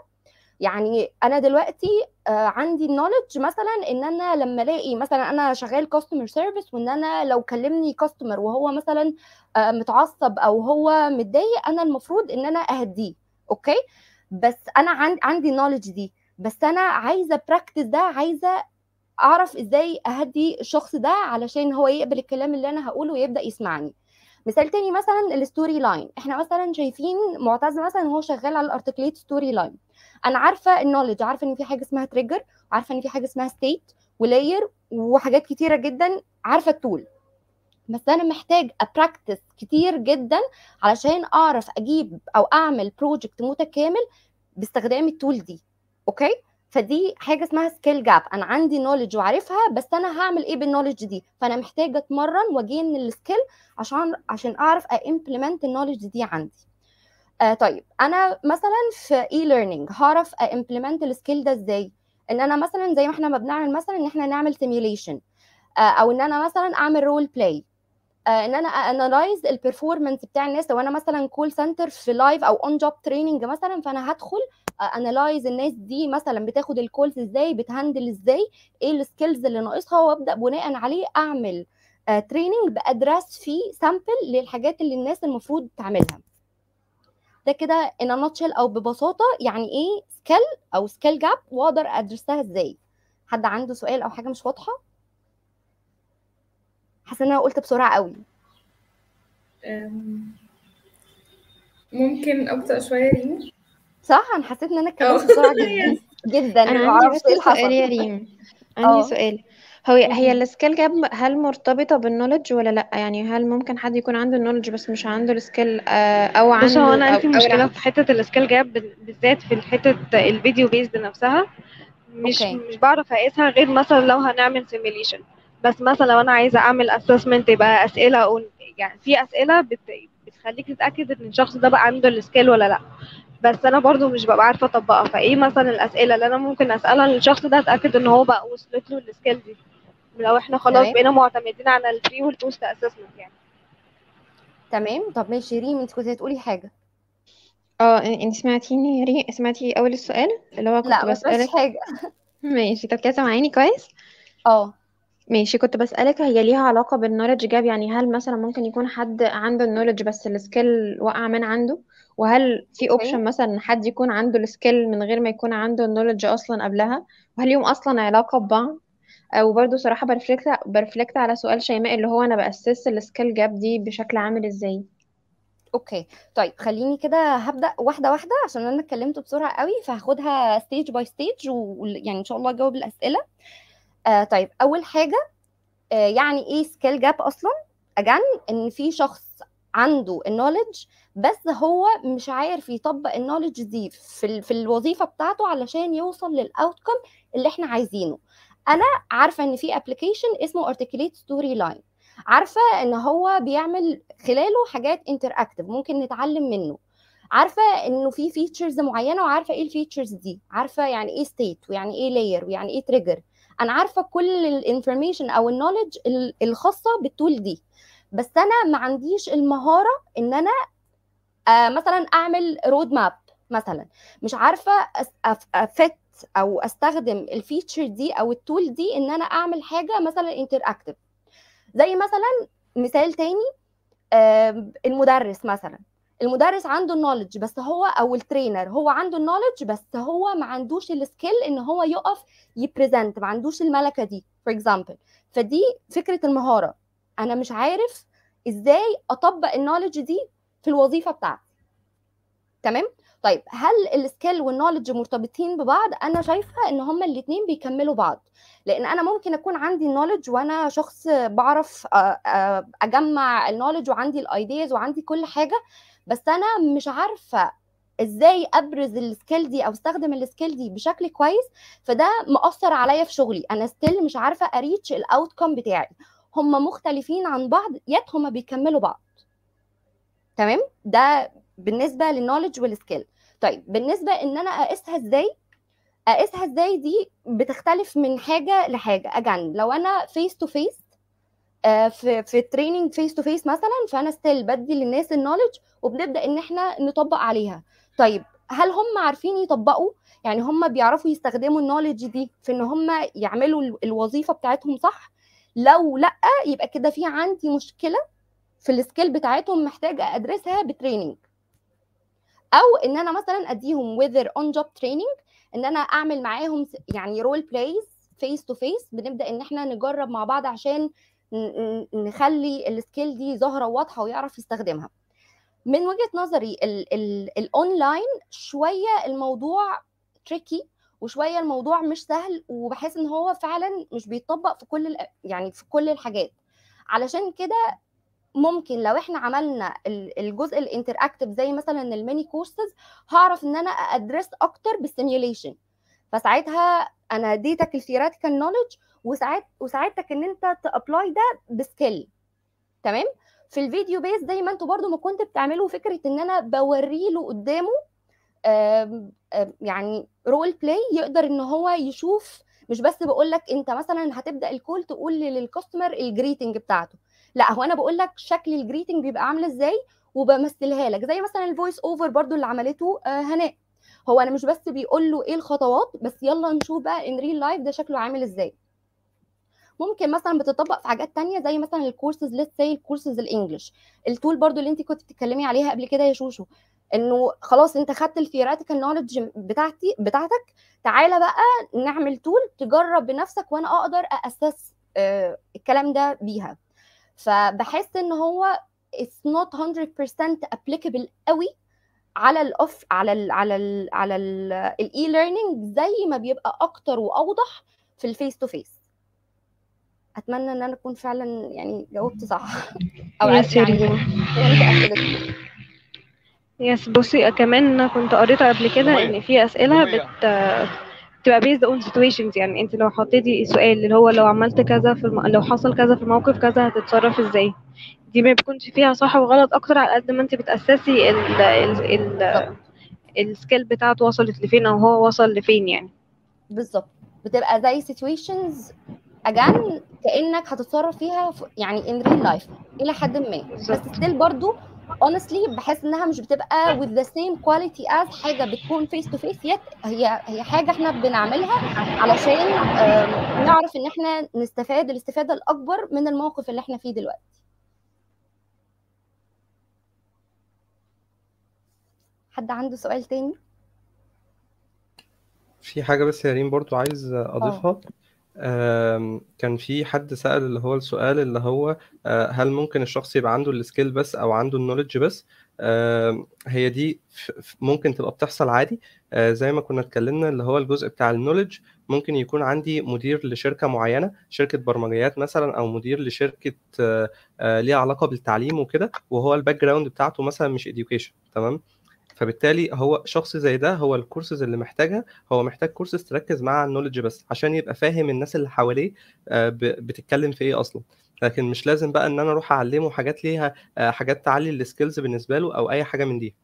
يعني أنا دلوقتي آه، عندي ال knowledge مثلا إن أنا لما ألاقي مثلا أنا شغال customer service وإن أنا لو كلمني customer وهو مثلا آه، متعصب أو هو متضايق أنا المفروض إن أنا أهديه okay بس أنا عن- عندي ال knowledge دي بس أنا عايزة practice ده عايزة أعرف إزاي أهدي الشخص ده علشان هو يقبل الكلام اللي أنا هقوله ويبدأ يسمعني. مثال تاني مثلا ال Storyline إحنا مثلا شايفين معتز مثلا هو شغال على ال Articulate Storyline أنا عارفة ال knowledge عارفة إن في حاجة اسمها trigger عارفة إن في حاجة اسمها state و layer وحاجات كتيرة جدا عارفة ال tool بس أنا محتاج ا practice كتير جدا علشان أعرف أجيب أو أعمل project متكامل باستخدام ال tool دي. okay؟ فدي حاجة اسمها skill gap أنا عندي knowledge وعارفها بس أنا هعمل إيه بال knowledge دي؟ فأنا محتاجة أتمرن وأ gain ال skill عشان عشان أعرف ا implement ال knowledge دي عندي. آه طيب أنا مثلا في e-learning هعرف ا implement ال skill ده إزاي؟ إن أنا مثلا زي ما إحنا ما بنعمل مثلا إن إحنا نعمل simulation آه أو إن أنا مثلا أعمل role play إن أنا ا analyze ال performance بتاع الناس. لو أنا مثلا call center في live أو on job training مثلا فأنا هدخل ا analyze الناس دي مثلا بتاخد ال calls إزاي بت handle إزاي إيه ال skills اللي ناقصها وأبدأ بناء عليه أعمل training بأدرس فيه sample للحاجات اللي الناس المفروض تعملها. ده كده in nutshell أو ببساطة يعني إيه skill أو skill gap وأقدر أدرسها إزاي. حد عنده سؤال أو حاجة مش واضحة؟ حاسه ان أنا قلت بسرعة قوي. ممكن أبطأ شوية ريم؟ صح أنا حسيت إن أنا اتكلمت أه. بسرعة جدا. جدا. أنا عندي إيه اللي سؤال يا ريم. عندي سؤال. هو هي السكيل جاب هل مرتبطة بال knowledge ولا لأ؟ يعني هل ممكن حد يكون عنده ال knowledge بس مش عنده ال skill أو بص هو عنده أنا عندي مشكلة في حتة ال skill gap بالذات في حتة ال video based نفسها. مش okay. مش بعرف أقيسها غير مثلا لو هنعمل simulation بس مثلا لو أنا عايزة أعمل assessment يبقى أسئلة أقول يعني في أسئلة بت... بتخليك تتأكد إن الشخص ده بقى عنده ال skill ولا لأ. بس أنا برضو مش ببقى عارفة أطبقها. فإيه مثلا الأسئلة اللي أنا ممكن أسألها للشخص ده أتأكد إن هو بقى وصلت له ال skill دي؟ لو إحنا خلاص. بقينا معتمدين على ال pre وال post assessment يعني. تمام. طب ماشي. ريم انت كنت هتقولي حاجة. آه انت سمعتيني يا ري سمعتي أول السؤال؟ اللي هو كنت لا بسألك. حاجة. ماشي. طب كده سامعيني كويس؟ آه. ماشي كنت بسألك هي ليها علاقة بال knowledge gap يعني هل مثلا ممكن يكون حد عنده ال knowledge بس ال skill وقع من عنده؟ وهل في okay. option مثلا إن حد يكون عنده ال skill من غير ما يكون عنده ال knowledge أصلا قبلها؟ وهل ليهم أصلا علاقة ببعض؟ أو برضو صراحة برفلكت برفلكت على سؤال شيماء اللي هو أنا ب assess ال skill gap دي بشكل عامل إزاي؟ okay. طيب خليني كده هبدأ واحدة واحدة عشان أنا اتكلمت بسرعة قوي فهاخدها stage by stage ويعني إن شاء الله أجاوب الأسئلة. آه طيب أول حاجة آه يعني إيه skill gap أصلا؟ Again إن في شخص عنده ال knowledge بس هو مش عارف يطبق ال knowledge دي في في الوظيفة بتاعته علشان يوصل لل outcome اللي إحنا عايزينه. أنا عارفة إن في application اسمه Articulate Storyline عارفة إن هو بيعمل خلاله حاجات interactive ممكن نتعلم منه. عارفة إنه في features معينة وعارفة إيه ال features دي. عارفة يعني إيه state ويعني إيه layer ويعني إيه trigger أنا عارفة كل ال information أو ال knowledge الخاصة بال tool دي بس أنا ما عنديش المهارة إن أنا آه مثلا أعمل road map مثلا. مش عارفة أفت أو أستخدم ال feature دي أو ال tool دي إن أنا أعمل حاجة مثلا interactive زي مثلا مثال تاني آه، المدرس مثلا. المدرس عنده ال knowledge بس هو أو ال trainer هو عنده ال knowledge بس هو ما عندوش ال skill إن هو يقف ي present ما عندوش الملكة دي for example فدي فكرة المهارة. أنا مش عارف إزاي أطبق ال knowledge دي في الوظيفة بتاعتي. تمام؟ طيب هل ال skill وال knowledge مرتبطين ببعض؟ أنا شايفة إن هما الاثنين بيكملوا بعض لأن أنا ممكن أكون عندي النولج وأنا شخص بعرف آه، آه، أجمع ال knowledge وعندي ال ideas وعندي كل حاجة بس أنا مش عارفة إزاي أبرز ال skill دي أو أستخدم ال skill دي بشكل كويس فده مأثر عليا في شغلي. أنا still مش عارفة أ reach ال outcome بتاعي. هم مختلفين عن بعض yet هم بيكملوا بعض. تمام؟ ده بالنسبة لل knowledge وال skill طيب بالنسبة إن أنا أقيسها إزاي؟ أقيسها إزاي دي بتختلف من حاجة لحاجة. again لو أنا face to face في في ال training face to face مثلا فأنا still بدي للناس ال knowledge وبنبدأ إن إحنا نطبق عليها. طيب هل هم عارفين يطبقوا؟ يعني هم بيعرفوا يستخدموا ال knowledge دي في إن هم يعملوا ال- الوظيفة بتاعتهم صح؟ لو لأ يبقى كده في عندي مشكلة في ال skill بتاعتهم محتاجة أدرسها ب training أو إن أنا مثلا أديهم whether on job training إن أنا أعمل معاهم يعني role plays face to face بنبدأ إن إحنا نجرب مع بعض عشان نخلي ال skill دي ظاهرة واضحه ويعرف يستخدمها. من وجهة نظري ال- ال- الاونلاين شوية الموضوع tricky وشوية الموضوع مش سهل وبحس إن هو فعلا مش بيتطبق في كل يعني في كل الحاجات. علشان كده ممكن لو إحنا عملنا ال- الجزء ال interactive زي مثلا ال mini courses هعرف إن أنا أدرس أكتر بال simulation فساعتها أنا اديتك ال theoretical knowledge وساعد وساعدتك إن أنت ت apply ده ب skill تمام؟ في ال video base زي ما أنتوا برضو ما كنت بتعملوا فكرة إن أنا بوري له قدامه يعني role play يقدر إن هو يشوف مش بس بقول لك أنت مثلا هتبدأ ال call تقول لل customer ال greeting بتاعته. لا هو أنا بقول لك شكل ال greeting بيبقى عامل إزاي وبمثلها لك. زي مثلا ال voice over برضو اللي عملته آه، هناء. هو أنا مش بس بيقول له إيه الخطوات بس يلا نشوف بقى in real life ده شكله عامل إزاي. ممكن مثلا بتطبق في حاجات تانية زي مثلا ال courses let's say ال courses ال English. ال tool برضو اللي أنت كنت بتتكلمي عليها قبل كده يا شوشو إنه خلاص أنت خدت ال theoretical knowledge بتاعتي بتاعتك تعالى بقى نعمل tool تجرب بنفسك وأنا أقدر assess آه الكلام ده بيها. فبحس إن هو it's not 100% applicable قوي على ال off على ال على ال على ال e-learning زي ما بيبقى أكتر وأوضح في ال face to face أتمنى إن أنا أكون فعلا يعني جاوبت صح. أو عرفت يعني. yes بصي كمان كنت قريت قبل كده إن في أسئلة بت تبقى based on situations. يعني انت لو حطيتي سؤال اللي هو لو عملت كذا في الم... لو حصل كذا في الموقف كذا هتتصرف إزاي؟ دي ما بيكونش فيها صح وغلط أكتر على قد ما انت بتأسسي ال ال ال السكيل بتاعته وصلت لفين أو هو وصل لفين يعني. بالظبط. بتبقى زي situations again كأنك هتتصرف فيها في- يعني in real life إلى حد ما. بس still برضو honestly بحس إنها مش بتبقى with the same quality as حاجة بتكون face to face. Yet هي هي حاجة إحنا بنعملها علشان نعرف إن إحنا نستفاد الاستفادة الأكبر من الموقف اللي إحنا فيه دلوقتي. حد عنده سؤال تاني؟ في حاجة بس يا ريم برضو عايز أضيفها. آم، كان في حد سأل اللي هو السؤال اللي هو آه، هل ممكن الشخص يبقى عنده السكيل بس أو عنده النولج بس؟ هي دي ممكن تبقى بتحصل عادي. آه، زي ما كنا اتكلمنا اللي هو الجزء بتاع ال knowledge ممكن يكون عندي مدير لشركة معينة شركة برمجيات مثلا أو مدير لشركة آه، ليها علاقة بالتعليم وكده وهو ال background بتاعته مثلا مش education تمام؟ فبالتالي هو شخص زي ده هو الكورسز اللي محتاجها هو محتاج كورسز تركز على ال knowledge بس عشان يبقى فاهم الناس اللي حواليه آه، بتتكلم في إيه أصلا. لكن مش لازم بقى إن أنا أروح أعلمه حاجات ليها آه، حاجات تعلي ال skills بالنسبة له أو أي حاجة من دي.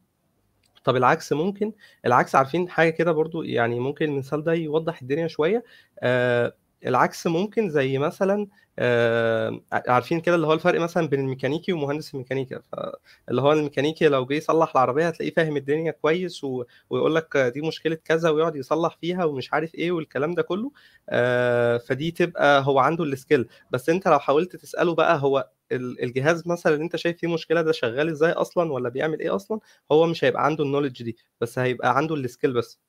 طب العكس ممكن العكس عارفين حاجة كده برضو يعني ممكن المثال ده يوضح الدنيا شوية آه العكس ممكن زي مثلا آه عارفين كده اللي هو الفرق مثلا بين الميكانيكي ومهندس الميكانيكا فاللي هو الميكانيكي لو جه يصلح العربية هتلاقيه فاهم الدنيا كويس و... ويقول لك دي مشكلة كذا ويقعد يصلح فيها ومش عارف إيه والكلام ده كله آه فدي تبقى هو عنده السكيل بس أنت لو حاولت تسأله بقى هو ال- الجهاز مثلا اللي أنت شايف فيه مشكلة ده شغال إزاي أصلا ولا بيعمل إيه أصلا هو مش هيبقى عنده ال knowledge دي بس هيبقى عنده ال skill بس.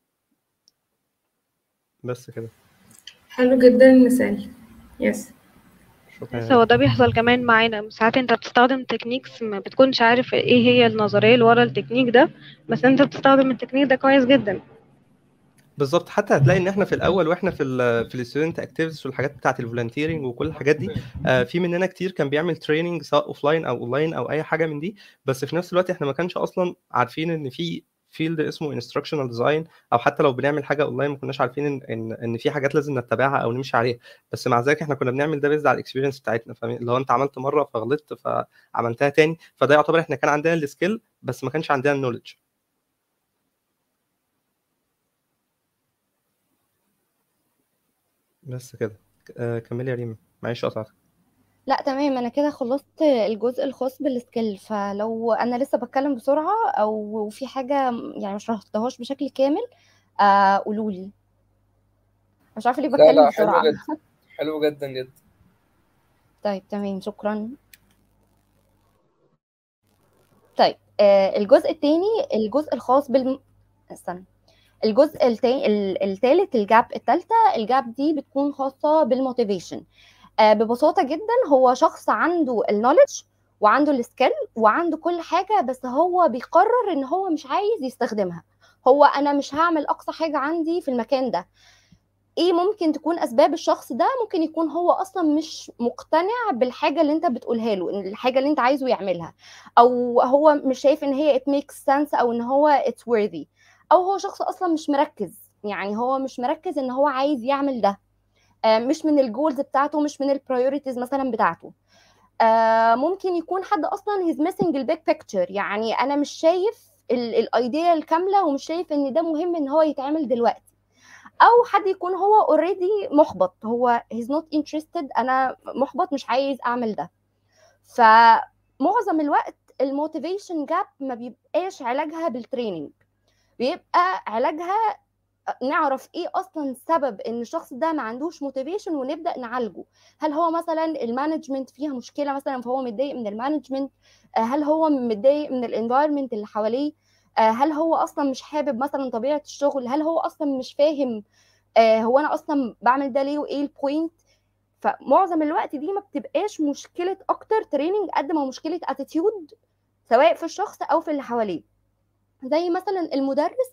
بس كده. حلو جدا المثال. yes شكرا. بس هو ده بيحصل كمان معانا. ساعات انت بتستخدم techniques ما بتكونش عارف إيه هي النظرية اللي ورا التكنيك ده بس انت بتستخدم التكنيك ده كويس جدا. بالظبط. حتى هتلاقي ان إحنا في الأول وإحنا في ال في ال student activities والحاجات بتاعة ال volunteering وكل الحاجات دي آه، في مننا كتير كان بيعمل training سواء offline أو اونلاين أو أي حاجة من دي بس في نفس الوقت إحنا ما كانش أصلا عارفين إن في field اسمه instructional design أو حتى لو بنعمل حاجة اونلاين ما كناش عارفين إن إن, في حاجات لازم نتبعها أو نمشي عليها. بس مع ذلك إحنا كنا بنعمل ده based على ال experience بتاعتنا. هو أنت عملت مرة فغلطت فعملتها تاني. فده يعتبر إحنا كان عندنا ال skill بس ما كانش عندنا ال knowledge بس كده. آه، كملي يا ريم معلش قطعتك. لا تمام. أنا كده خلصت الجزء الخاص بالسكيل فلو أنا لسه بتكلم بسرعة أو في حاجة يعني مش شرحتهاش بشكل كامل آه قولولي مش عارفة ليه بتكلم لا حلو بسرعة. جدا. حلو جدا جدا. طيب تمام. شكرا. طيب آه الجزء التاني الجزء الخاص بال استنى. الجزء التاني التالت ال gap التالتة ال gap دي بتكون خاصة بال motivation آه ببساطة جدا هو شخص عنده ال knowledge وعنده ال skill وعنده كل حاجة بس هو بيقرر إن هو مش عايز يستخدمها. هو أنا مش هعمل أقصى حاجة عندي في المكان ده. إيه ممكن تكون أسباب الشخص ده؟ ممكن يكون هو أصلا مش مقتنع بالحاجة اللي أنت بتقولها له الحاجة اللي أنت عايزه يعملها. أو هو مش شايف إن هي it makes sense أو إن هو it's worthy. أو هو شخص أصلا مش مركز يعني هو مش مركز إن هو عايز يعمل ده. مش من ال goals بتاعته مش من ال priorities مثلا بتاعته. آه، ممكن يكون حد أصلا he's missing ال big picture. يعني أنا مش شايف ال idea الكاملة ومش شايف إن ده مهم إن هو يتعمل دلوقتي. أو حد يكون هو already محبط هو he's not interested أنا محبط مش عايز أعمل ده. فمعظم الوقت ال motivation gap ما بيبقاش علاجها بال training بيبقى علاجها نعرف إيه أصلا سبب إن الشخص ده ما عندوش motivation ونبدأ نعالجه؟ هل هو مثلا ال management فيها مشكلة مثلا فهو متضايق من ال management؟ هل هو متضايق من ال environment اللي حواليه؟ هل هو أصلا مش حابب مثلا طبيعة الشغل؟ هل هو أصلا مش فاهم هو أنا أصلا بعمل ده ليه وإيه ال point فمعظم الوقت دي ما بتبقاش مشكلة أكتر training قد ما مشكلة attitude سواء في الشخص أو في اللي حواليه. زي مثلا المدرس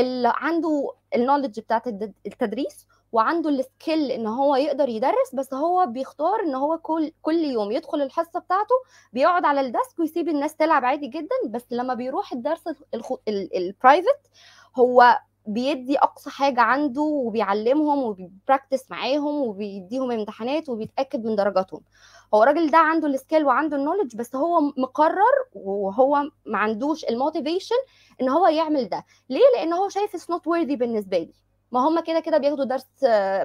اللي عنده ال knowledge بتاعت التدريس وعنده ال skill إن هو يقدر يدرس بس هو بيختار إن هو كل كل يوم يدخل الحصة بتاعته بيقعد على ال desk ويسيب الناس تلعب عادي جدا بس لما بيروح الدرس ال private هو بيدي أقصى حاجة عنده وبيعلمهم وبي practice معاهم وبيديهم امتحانات وبيتأكد من درجاتهم. هو الراجل ده عنده ال skill وعنده ال knowledge بس هو مقرر وهو ما عندوش ال motivation إن هو يعمل ده. ليه؟ لأن هو شايف it's not worthy بالنسبة لي. ما هم كده كده بياخدوا درس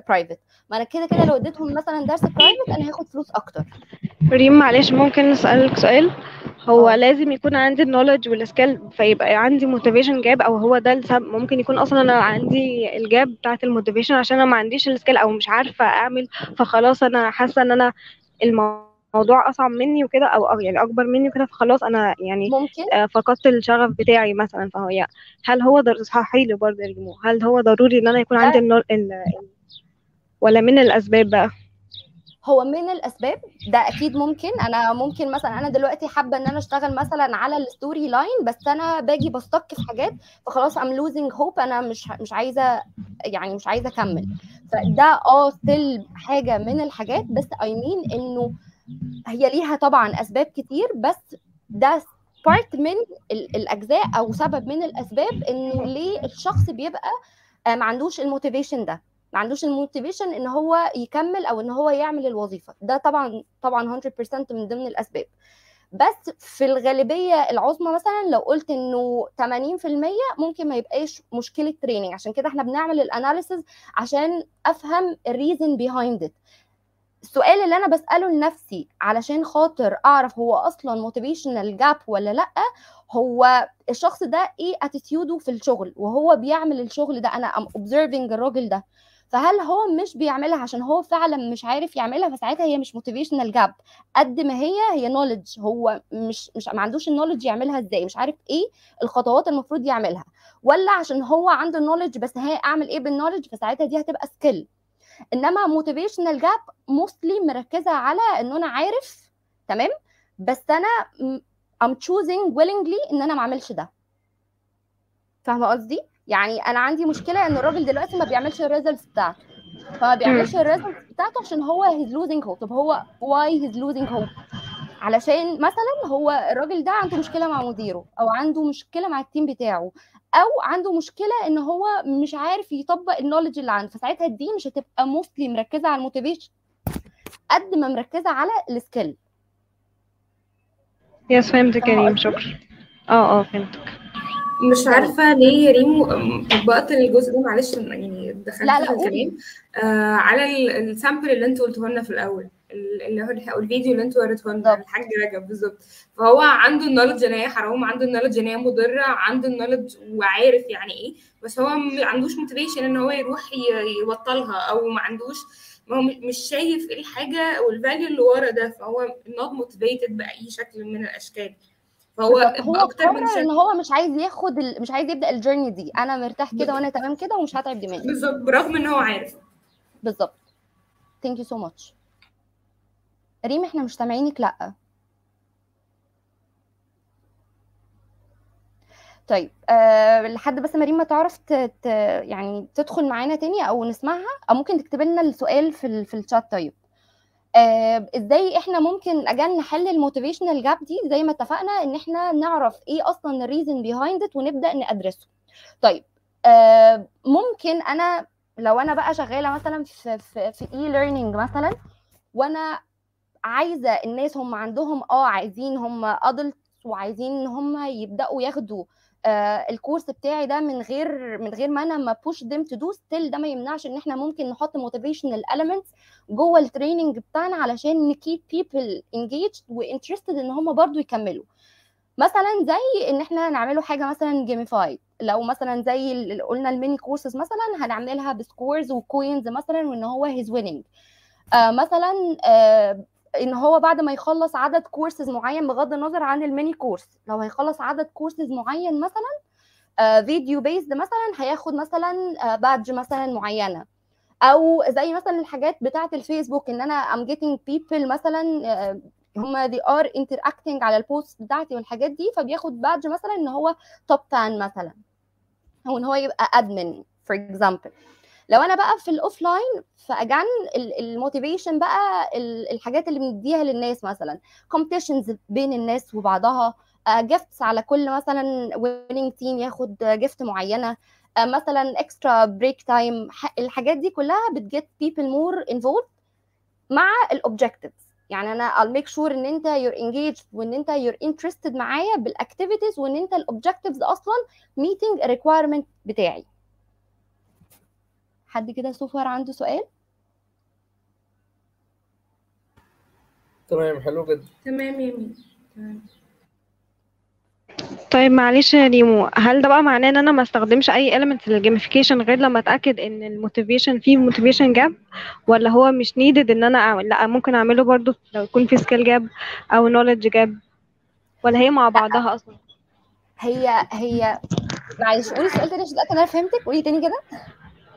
private ما أنا كده كده لو اديتهم مثلا درس private أنا هاخد فلوس أكتر. ريم معلش ممكن نسألك سؤال؟ هو آه. لازم يكون عندي ال knowledge وال skill فيبقى عندي motivation gap أو هو ده السبب؟ ممكن يكون أصلا أنا عندي ال gap بتاعت ال motivation عشان أنا ما عنديش ال skill أو مش عارفة أعمل فخلاص أنا حاسة إن أنا الموضوع أصعب مني وكده أو يعني أكبر مني وكده فخلاص أنا يعني ممكن. آه، فقدت الشغف بتاعي مثلا فهو يعني هل هو ضر... صححي لي برضه يا ريمو هل هو ضروري إن أنا يكون عندي ده النول... ال... ال- ولا من الأسباب بقى؟ هو من الأسباب ده أكيد ممكن. أنا ممكن مثلا أنا دلوقتي حابة إن أنا أشتغل مثلا على ال Storyline بس أنا باجي ب stuck في حاجات فخلاص I'm losing hope أنا مش مش عايزة يعني مش عايزة أكمل. فده آه still حاجة من الحاجات بس I mean إنه هي ليها طبعا أسباب كتير بس ده part من ال- الأجزاء أو سبب من الأسباب إنه ليه الشخص بيبقى آه، ما عندوش ال motivation ده. ما عندوش ال motivation إن هو يكمل أو إن هو يعمل الوظيفة. ده طبعا طبعا 100% من ضمن الأسباب. بس في الغالبية العظمى مثلا لو قلت إنه 80% ممكن ما يبقاش مشكلة training عشان كده إحنا بنعمل ال analysis عشان أفهم ال reason behind it السؤال اللي أنا بسأله لنفسي علشان خاطر أعرف هو أصلا motivational gap ولا لأ هو الشخص ده إيه attitude و في الشغل؟ وهو بيعمل الشغل ده أنا I'm observing الراجل ده. فهل هو مش بيعملها عشان هو فعلا مش عارف يعملها فساعتها هي مش motivational gap قد ما هي هي knowledge هو مش مش ما عندوش ال knowledge يعملها إزاي مش عارف إيه الخطوات المفروض يعملها. ولا عشان هو عنده ال knowledge بس هي أعمل إيه بال knowledge فساعتها دي هتبقى skill إنما motivational gap mostly مركزة على إن أنا عارف تمام؟ بس أنا م- I'm choosing willingly إن أنا ما أعملش ده. فاهمة قصدي؟ يعني أنا عندي مشكلة إن الراجل دلوقتي ما بيعملش ال results بتاعته. فما بيعملش ال results بتاعته عشان هو he's losing hope. طب هو why he's losing hope علشان مثلا هو الراجل ده عنده مشكلة مع مديره أو عنده مشكلة مع ال team بتاعه أو عنده مشكلة إن هو مش عارف يطبق ال knowledge اللي عنده. فساعتها دي مش هتبقى mostly مركزة على ال motivation قد ما مركزة على ال skill yes فهمتك يا فاهمة ريم قصدي؟ شكرا. آه آه فهمتك. مش عارفة ليه يا ريمو طبقت الجزء ده معلش يعني دخلت لا لا في الكلام آه على ال- ال sample اللي أنتوا قلتوه لنا في الأول ال- اللي هو أو الفيديو اللي أنتوا وريتوه لنا الحاج رجب بالظبط. فهو عنده ال knowledge إن هي حرام عنده ال knowledge إن هي مضرة عنده ال knowledge وعارف يعني إيه بس هو ما عندوش motivation إن هو يروح يبطلها أو ما عندوش ما هو مش شايف إيه الحاجة أو ال value اللي ورا ده فهو not motivated بأي شكل من الأشكال. فهو بالظبط هو بأكتر من إن هو مش عايز ياخد ال... مش عايز يبدأ ال journey دي. أنا مرتاح كده وأنا تمام كده ومش هتعب دماغي. بالظبط برغم إن هو عارف. بالظبط. thank you so much ريم إحنا مش سامعينك لأ. طيب أه لحد بس ما ريم ما تعرف. يعني تدخل معانا تاني أو نسمعها؟ أو ممكن تكتب لنا السؤال في ال... في الشات طيب. إزاي إحنا ممكن again نحل ال motivational gap دي زي ما اتفقنا إن إحنا نعرف إيه أصلا ال reason behind it ونبدأ ندرسه طيب آه، ممكن أنا لو أنا بقى شغالة مثلا في في في e-learning مثلا وأنا عايزة الناس هم عندهم آه عايزين هم adult وعايزين ان هم يبدأوا ياخدوا آه الكورس بتاعي ده من غير من غير ما أنا ما push them to do still ده ما يمنعش إن إحنا ممكن نحط motivational elements جوه ال training بتاعنا علشان ن keep people engaged و interested إن هم برضو يكملوا. مثلا زي إن إحنا نعمله حاجة مثلا gamified لو مثلا زي اللي قلنا ال mini courses مثلا هنعملها ب scores و coins مثلا وإن هو he's winning آه مثلا آه إن هو بعد ما يخلص عدد كورسز معين بغض النظر عن ال mini course لو هيخلص عدد كورسز معين مثلا آه video based مثلا هياخد مثلا آه badge مثلا معينة. أو زي مثلا الحاجات بتاعة الفيسبوك إن أنا I'm getting people مثلا آه، هم they are interacting على ال post بتاعتي والحاجات دي فبياخد badge مثلا إن هو top fan مثلا. أو إن هو يبقى admin for example لو أنا بقى في ال offline فاجان ال motivation بقى ال- الحاجات اللي بنديها للناس مثلا. competitions بين الناس وبعضها. gifts على كل مثلا winning team ياخد gift معينة. آه، مثلا extra break time الحاجات دي كلها بت get people more involved مع ال objectives يعني أنا I'll make sure إن أنت you're engaged وإن أنت you're interested معايا بال activities وإن أنت ال objectives أصلا meeting requirement بتاعي. حد كده so far عنده سؤال؟ تمام حلو جدا. تمام يا مين؟ تمام. طيب معلش يا ريمو هل ده بقى معناه إن أنا ما استخدمش أي element لل gamification غير لما أتأكد إن ال motivation فيه motivation gap ولا هو مش needed إن أنا أعمل لأ ممكن أعمله برضو لو يكون في skill gap أو knowledge gap ولا هي مع بعضها أصلا؟ هي هي معلش قولي السؤال تاني عشان اتاكد ان أنا فهمتك قولي تاني كده.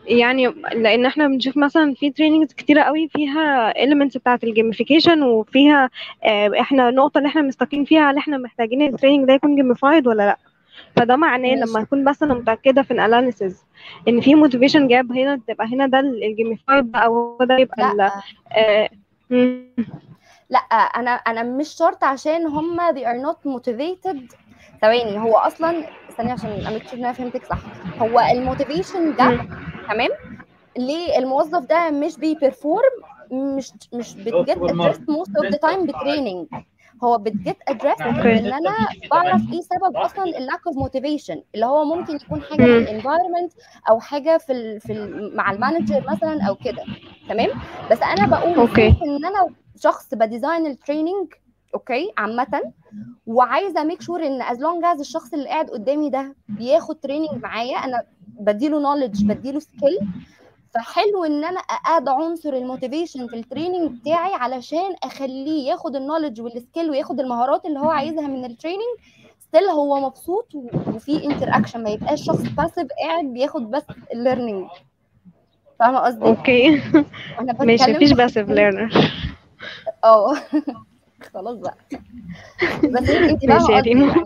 يعني لأن إحنا بنشوف مثلا في trainings كتيرة قوي فيها elements بتاعة ال gamification وفيها آه، إحنا النقطه اللي إحنا مستقيم فيها هل إحنا محتاجين ال training ده يكون gamified ولا لأ فده معناه. لما أكون بس أنا متأكدة في ال analysis إن في motivation gap هنا تبقى هنا ده ال gamified بقى أو ده يبقى لأ آه،. لأ أنا أنا مش شرط عشان هم they are not motivated ثواني هو أصلا ثانية عشان a make sure إن أنا فهمتك صح. هو ال motivation ده. تمام؟ ليه الموظف ده مش بي perform مش مش بت get addressed most of the time ب training هو بت get addressed ان أنا بعرف إيه سبب أصلا ال lack of motivation اللي هو ممكن يكون حاجة في. ال environment أو حاجة في ال في ال مع ال manager مثلا أو كده. تمام؟ بس أنا بقول إن أنا شخص ب design ال training okay؟ عامة. وعايزة make sure إن as long as الشخص اللي قاعد قدامي ده بياخد training معايا أنا بديله knowledge بديله skill فحلو إن أنا a add عنصر ال motivation في ال training بتاعي علشان أخليه ياخد ال knowledge وال skill وياخد المهارات اللي هو عايزها من ال training still هو مبسوط وفي interaction ما يبقاش شخص passive قاعد بياخد بس ال learning فاهمة قصدي؟ okay. ماشي مفيش في passive learner أه. خلاص بقى. بس انت فاهمه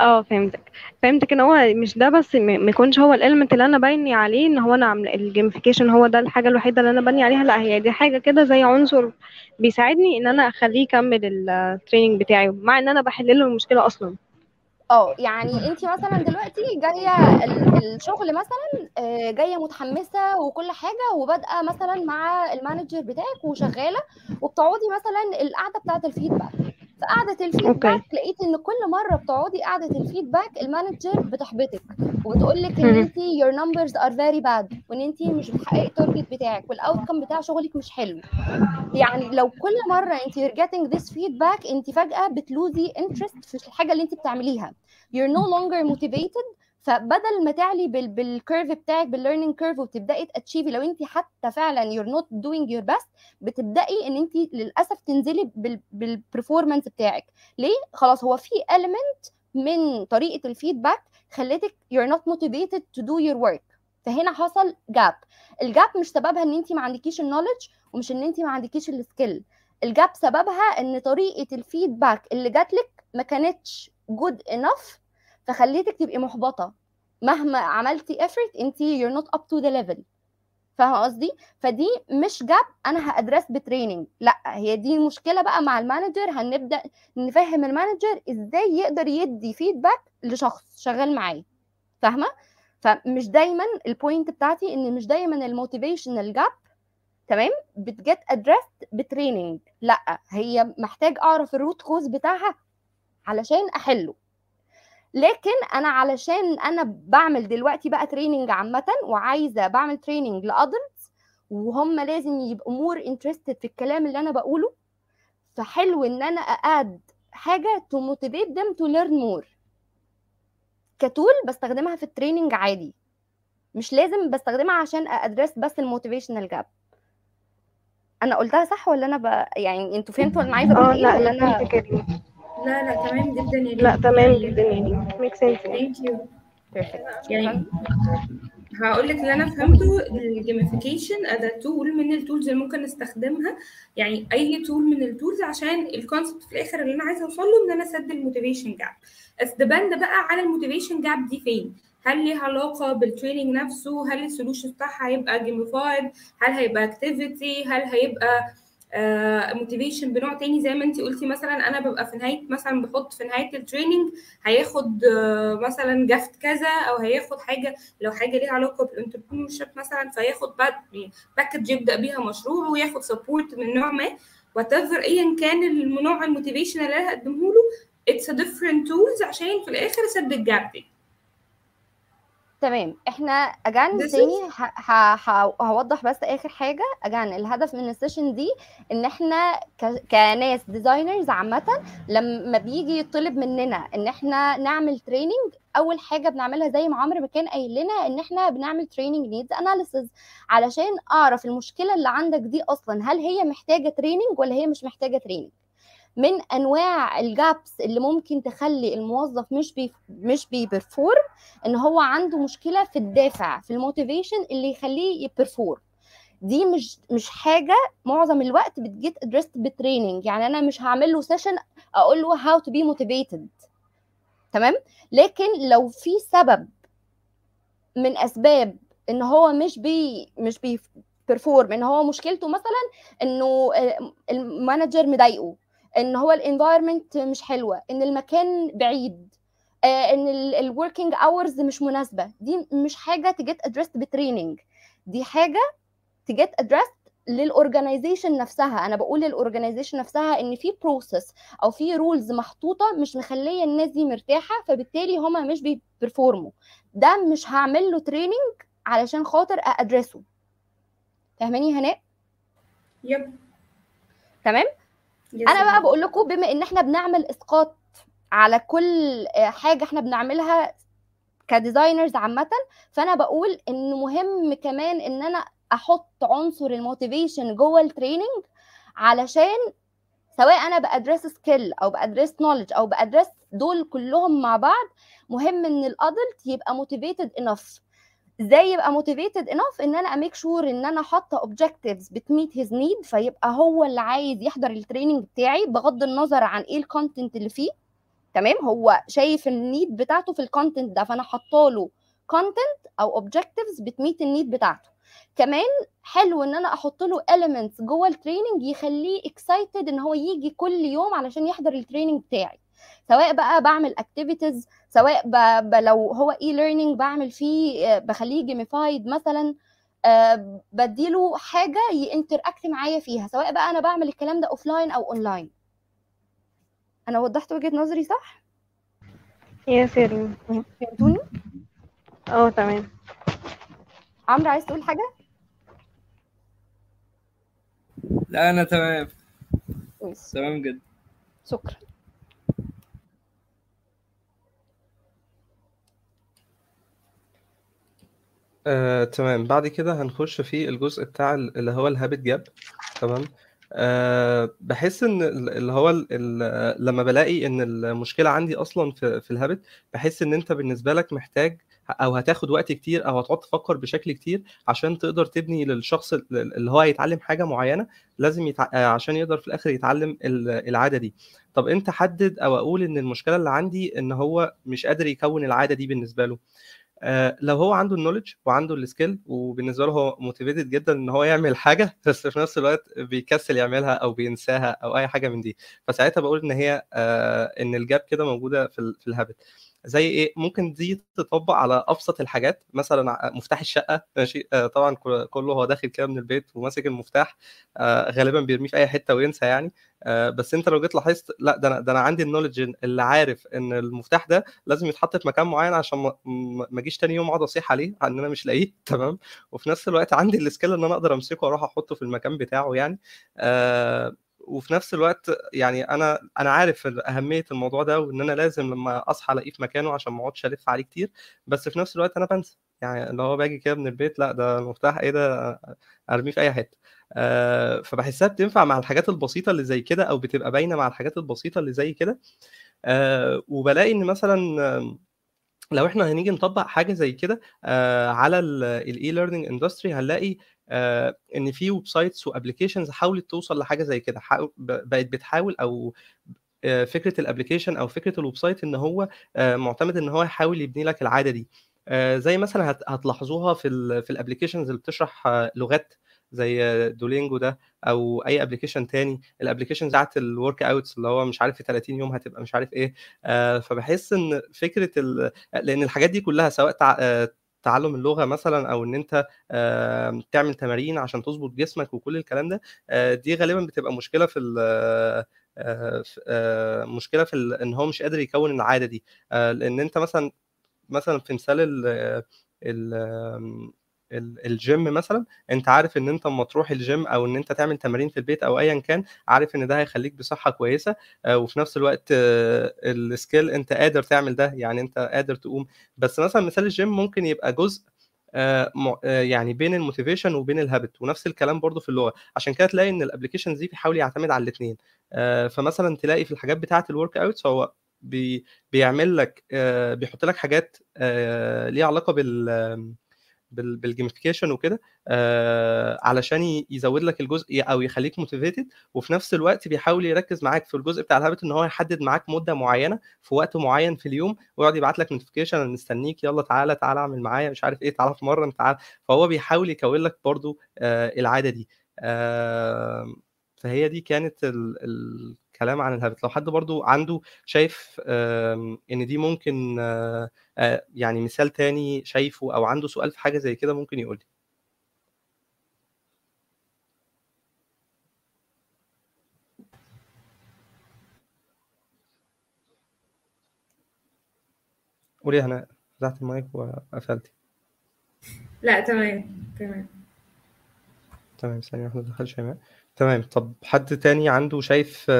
آه فهمتك. فهمتك ان هو مش ده بس ما يكونش هو ال element اللي أنا بني عليه ان هو أنا عامله ال gamification هو ده الحاجة الوحيدة اللي أنا بني عليها. لا هي دي حاجة كده زي عنصر بيساعدني ان أنا اخليه يكمل ال training بتاعي مع ان أنا بحل له المشكلة أصلا. آه يعني انت مثلا دلوقتي جاية ال- الشغل مثلا آه، جاية متحمسة وكل حاجة وبادئة مثلا مع ال manager بتاعك وشغالة وبتقعدي مثلا القعدة بتاعة ال feedback. Okay. ال feedback لقيت إن كل مرة بتقعدي قعده الفيدباك ال manager بتحبطك وبتقول لك ان. انت your numbers are very bad وإن انت مش بتحققي ال target بتاعك وال outcome بتاع شغلك مش حلو. يعني لو كل مرة انت you're getting this feedback انت فجأة بت lose ي interest في الحاجة اللي انت بتعمليها. You're no longer motivated فبدل ما تعلي بال بال curve بتاعك بال learning curve وتبدأي ت achieve ي لو انت حتى فعلا you're not doing your best بتبدأي إن انت للأسف تنزلي بال بال performance بتاعك. ليه؟ خلاص هو في element من طريقة ال feedback خلتك you're not motivated to do your work. فهنا حصل gap ال gap مش سببها إن انت ما عندكيش ال knowledge ومش إن انت ما عندكيش ال skill ال gap سببها إن طريقة ال feedback اللي جاتلك ما كانتش good enough فخليتك تبقي محبطة. مهما عملتي effort انت you're not up to the level. فاهمة قصدي؟ فدي مش gap أنا ه address ب training لأ هي دي المشكلة بقى مع ال manager. هنبدأ نفهم ال manager إزاي يقدر يدي feedback لشخص شغال معاه. فاهمة؟ فمش دايما ال point بتاعتي إن مش دايما ال motivational gap تمام؟ بت get addressed ب training لأ هي محتاج أعرف ال root cause بتاعها علشان أحله. لكن أنا علشان أنا بعمل دلوقتي بقى training عامة وعايزة بعمل training ل adults وهم لازم يبقوا more interested في الكلام اللي أنا بقوله فحلو إن أنا a add حاجة to motivate them to learn more. ك tool بستخدمها في ال training عادي. مش لازم بستخدمها عشان address بس ال motivational gap أنا قلتها صح ولا أنا ب... يعني أنتوا فهمتوا أنا عايزة أقول آه إيه لا ولا لا أنا لا لا تمام جدا يا لا تمام جدا يعني make sense thank you perfect يعني هقول لك اللي أنا فهمته ال gamification ده tool من ال tools اللي ممكن نستخدمها. يعني أي tool من ال tools عشان ال concept في الآخر اللي أنا عايزة أوصل له إن أنا أسد ال motivation gap بس depend بقى على ال motivation gap دي فين؟ هل ليها علاقة بال training نفسه؟ هل ال solution بتاعها هيبقى gamified هل هيبقى activity هل هيبقى motivation بنوع تاني. زي ما انت قلتي مثلا أنا ببقى في نهاية مثلا بحط في نهاية ال training هياخد آه، مثلا gift كذا أو هياخد حاجة لو حاجة ليها علاقة بال entrepreneurship مثلا فياخد package يبدأ بيها مشروع وياخد support من نوع ما. whatever ايا كان النوع ال motivation اللي أنا هقدمه له it's different tools عشان في الآخر اسد ال gap دي تمام. إحنا again تاني هوضح بس آخر حاجة. again الهدف من ال session دي إن إحنا كناس designers عامة لما بيجي يطلب مننا إن إحنا نعمل training أول حاجة بنعملها زي ما عمرو ما كان قايل لنا إن إحنا بنعمل training needs analysis علشان أعرف المشكلة اللي عندك دي أصلا. هل هي محتاجة training ولا هي مش محتاجة training من أنواع ال gaps اللي ممكن تخلي الموظف مش بي مش بي perform إن هو عنده مشكلة في الدافع في ال motivation اللي يخليه ي perform دي مش مش حاجة معظم الوقت بت get addressed ب training يعني أنا مش هعمل له session أقول له how to be motivated تمام؟ لكن لو في سبب من أسباب إن هو مش بي مش بي بي perform إن هو مشكلته مثلا إنه آه، ال manager مضايقه. إن هو ال environment مش حلوة إن المكان بعيد آه، إن ال working hours مش مناسبة. دي مش حاجة ت get addressed ب training دي حاجة ت get addressed لل organization نفسها. أنا بقول لل organization نفسها إن في process أو في rules محطوطة مش مخلية الناس دي مرتاحة فبالتالي هما مش بي perform وا ده مش هعمل له training علشان خاطر address ه فاهماني هناء؟ yep. تمام؟ أنا بقى. بقول لكم بما إن إحنا بنعمل إسقاط على كل آه، حاجة إحنا بنعملها ك designers عامة فأنا بقول إن مهم كمان إن أنا أحط عنصر ال motivation جوه ال training علشان سواء أنا بأدرس skill أو بأدرس knowledge أو بأدرس دول كلهم مع بعض مهم إن ال adult يبقى motivated enough إزاي يبقى motivated enough إن أنا a make sure إن أنا حاطه objectives بت meet his need فيبقى هو اللي عايز يحضر ال training بتاعي بغض النظر عن إيه ال content اللي فيه. تمام؟ هو شايف ال need بتاعته في ال content ده فأنا حاطه له content أو objectives بت meet ال need بتاعته. كمان حلو إن أنا أحط له elements جوه ال training يخليه excited إن هو يجي كل يوم علشان يحضر ال training بتاعي. سواء بقى بعمل activities سواء ب... ب... لو هو e-learning بعمل فيه آه، بخليه gamified مثلا آه، بديله حاجة ي interact معايا فيها سواء بقى أنا بعمل الكلام ده offline أو اونلاين أنا وضحت وجهة نظري صح؟ يا سيرين فهمتوني؟ أه تمام. عمرو عايز تقول حاجة؟ لا أنا تمام. تمام جدا. شكرا. آه، تمام. بعد كده هنخش في الجزء بتاع ال- اللي هو الهابت جاب. تمام. أه بحس إن ال- اللي هو ال- ال- لما بلاقي إن المشكلة عندي أصلا في في الهابت بحس إن أنت بالنسبة لك محتاج أو هتاخد وقت كتير أو هتقعد تفكر بشكل كتير عشان تقدر تبني للشخص ال- اللي هو هيتعلم حاجة معينة. لازم يتع... آه، عشان يقدر في الآخر يتعلم ال- العادة دي. طب أنت حدد أو أقول إن المشكلة اللي عندي إن هو مش قادر يكون العادة دي بالنسبة له. آه، لو هو عنده ال knowledge وعنده ال skill وبالنسبة له هو motivated جدا إن هو يعمل حاجة بس في نفس الوقت بيكسل يعملها أو بينساها أو أي حاجة من دي. فساعتها بقول إن هي آه، إن ال gap كده موجودة في في ال habit زي إيه؟ ممكن دي تطبق على أبسط الحاجات مثلا مفتاح الشقة ماشي؟ آه، طبعا كل- كله هو داخل كده من البيت وماسك المفتاح آه، غالبا بيرميه في أي حتة وينسى يعني. آه، بس أنت لو جيت لاحظت لا ده أنا ده أنا عندي النولج اللي عارف إن المفتاح ده لازم يتحط في مكان معين عشان ما اجيش تاني يوم اقعد اصيح عليه إن أنا مش لاقيه تمام؟ وفي نفس الوقت عندي السكيل إن أنا أقدر أمسكه وأروح أحطه في المكان بتاعه يعني. وفي نفس الوقت يعني أنا أنا عارف أهمية الموضوع ده وإن أنا لازم لما أصحى ألاقيه في مكانه عشان ما أقعدش ألف عليه كتير بس في نفس الوقت أنا بنسى يعني اللي هو باجي كده من البيت لأ ده المفتاح إيه ده أرميه في أي حتة. آه فبحسها بتنفع مع الحاجات البسيطة اللي زي كده أو بتبقى باينة مع الحاجات البسيطة اللي زي كده. آه وبلاقي إن مثلا لو إحنا هنيجي نطبق حاجة زي كده آه على ال e-learning industry هنلاقي آه إن في websites و applications حاولت توصل لحاجة زي كده بقت بتحاول أو آه، فكرة ال application أو فكرة ال website إن هو آه، معتمد إن هو يحاول يبني لك العادة دي زي مثلا هت- هتلاحظوها في ال في ال applications اللي بتشرح لغات زي دولينجو ده أو أي application تاني ال application بتاعت ال workouts اللي هو مش عارف في 30 يوم هتبقى مش عارف إيه فبحس إن فكرة. لأن الحاجات دي كلها سواء تعلم اللغة مثلا أو إن أنت آه، تعمل تمارين عشان تظبط جسمك وكل الكلام ده دي غالبا بتبقى مشكلة في مشكلة في إن هو مش قادر يكون العادة دي. لأن أنت مثلا مثلا في مثال ال ال ال- الجيم مثلا أنت عارف إن أنت اما تروح الجيم أو إن أنت تعمل تمارين في البيت أو ايا كان عارف إن ده هيخليك بصحة كويسة آه، وفي نفس الوقت آه، ال skill أنت قادر تعمل ده يعني أنت قادر تقوم. بس مثلا مثال الجيم ممكن يبقى جزء آه، يعني بين ال motivation وبين ال habit ونفس الكلام برضو في اللغة. عشان كده تلاقي إن ال applications دي بيحاول يعتمد على الاثنين فمثلا تلاقي في الحاجات بتاعة ال workouts هو بي بيعمل لك بيحط لك حاجات ليها علاقة بال بال- بال gamification وكده آه، علشان يزود لك الجزء أو يخليك motivated وفي نفس الوقت بيحاول يركز معاك في الجزء بتاع ال habit إن هو يحدد معاك مدة معينة في وقت معين في اليوم ويقعد يبعت لك notification أنا مستنيك يلا تعالى تعالى اعمل معايا مش عارف إيه تعالى اتمرن تعالى. فهو بيحاول يكون لك برضو آه، العادة دي. آه، فهي دي كانت الكلام عن الهابت. لو حد برضو عنده شايف إن دي ممكن آه، آه، يعني مثال تاني شايفه أو عنده سؤال في حاجة زي كده ممكن يقول لي. قولي يا هناء فتحت المايك وقفلتي لا تمام تمام. تمام ثانية واحدة دخل شيماء تمام. طب حد تاني عنده شايف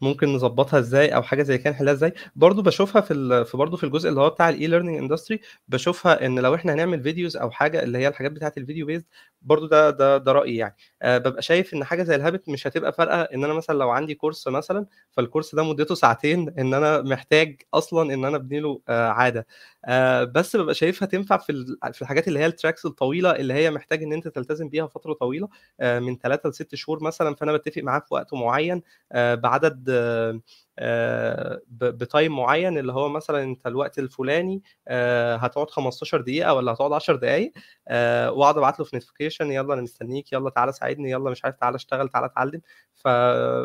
ممكن نظبطها إزاي أو حاجة زي كده نحلها إزاي؟ برضو بشوفها في ال... في برضو في الجزء اللي هو بتاع ال e-learning industry بشوفها ان لو إحنا هنعمل videos أو حاجة اللي هي الحاجات بتاعة الفيديو بيزد برضو ده ده ده رأيي يعني. أه ببقى شايف إن حاجة زي ال habit مش هتبقى فارقة إن أنا مثلا لو عندي كورس مثلا فالكورس ده مدته ساعتين إن أنا محتاج أصلا إن أنا أبني له آه عادة. آه بس ببقى شايفها تنفع في في الحاجات اللي هي ال tracks الطويلة اللي هي محتاج إن أنت تلتزم بيها فترة طويلة آه من 3 ل 6 شهور مثلا فأنا بتفق معاه في وقت معين آه بعدد ب- ب time معين اللي هو مثلا أنت الوقت الفلاني آه، هتقعد 15 دقيقة ولا هتقعد 10 دقائق آه، واقعد ابعت له في notification يلا أنا مستنيك يلا تعالى ساعدني يلا مش عارف تعالى اشتغل تعالى اتعلم.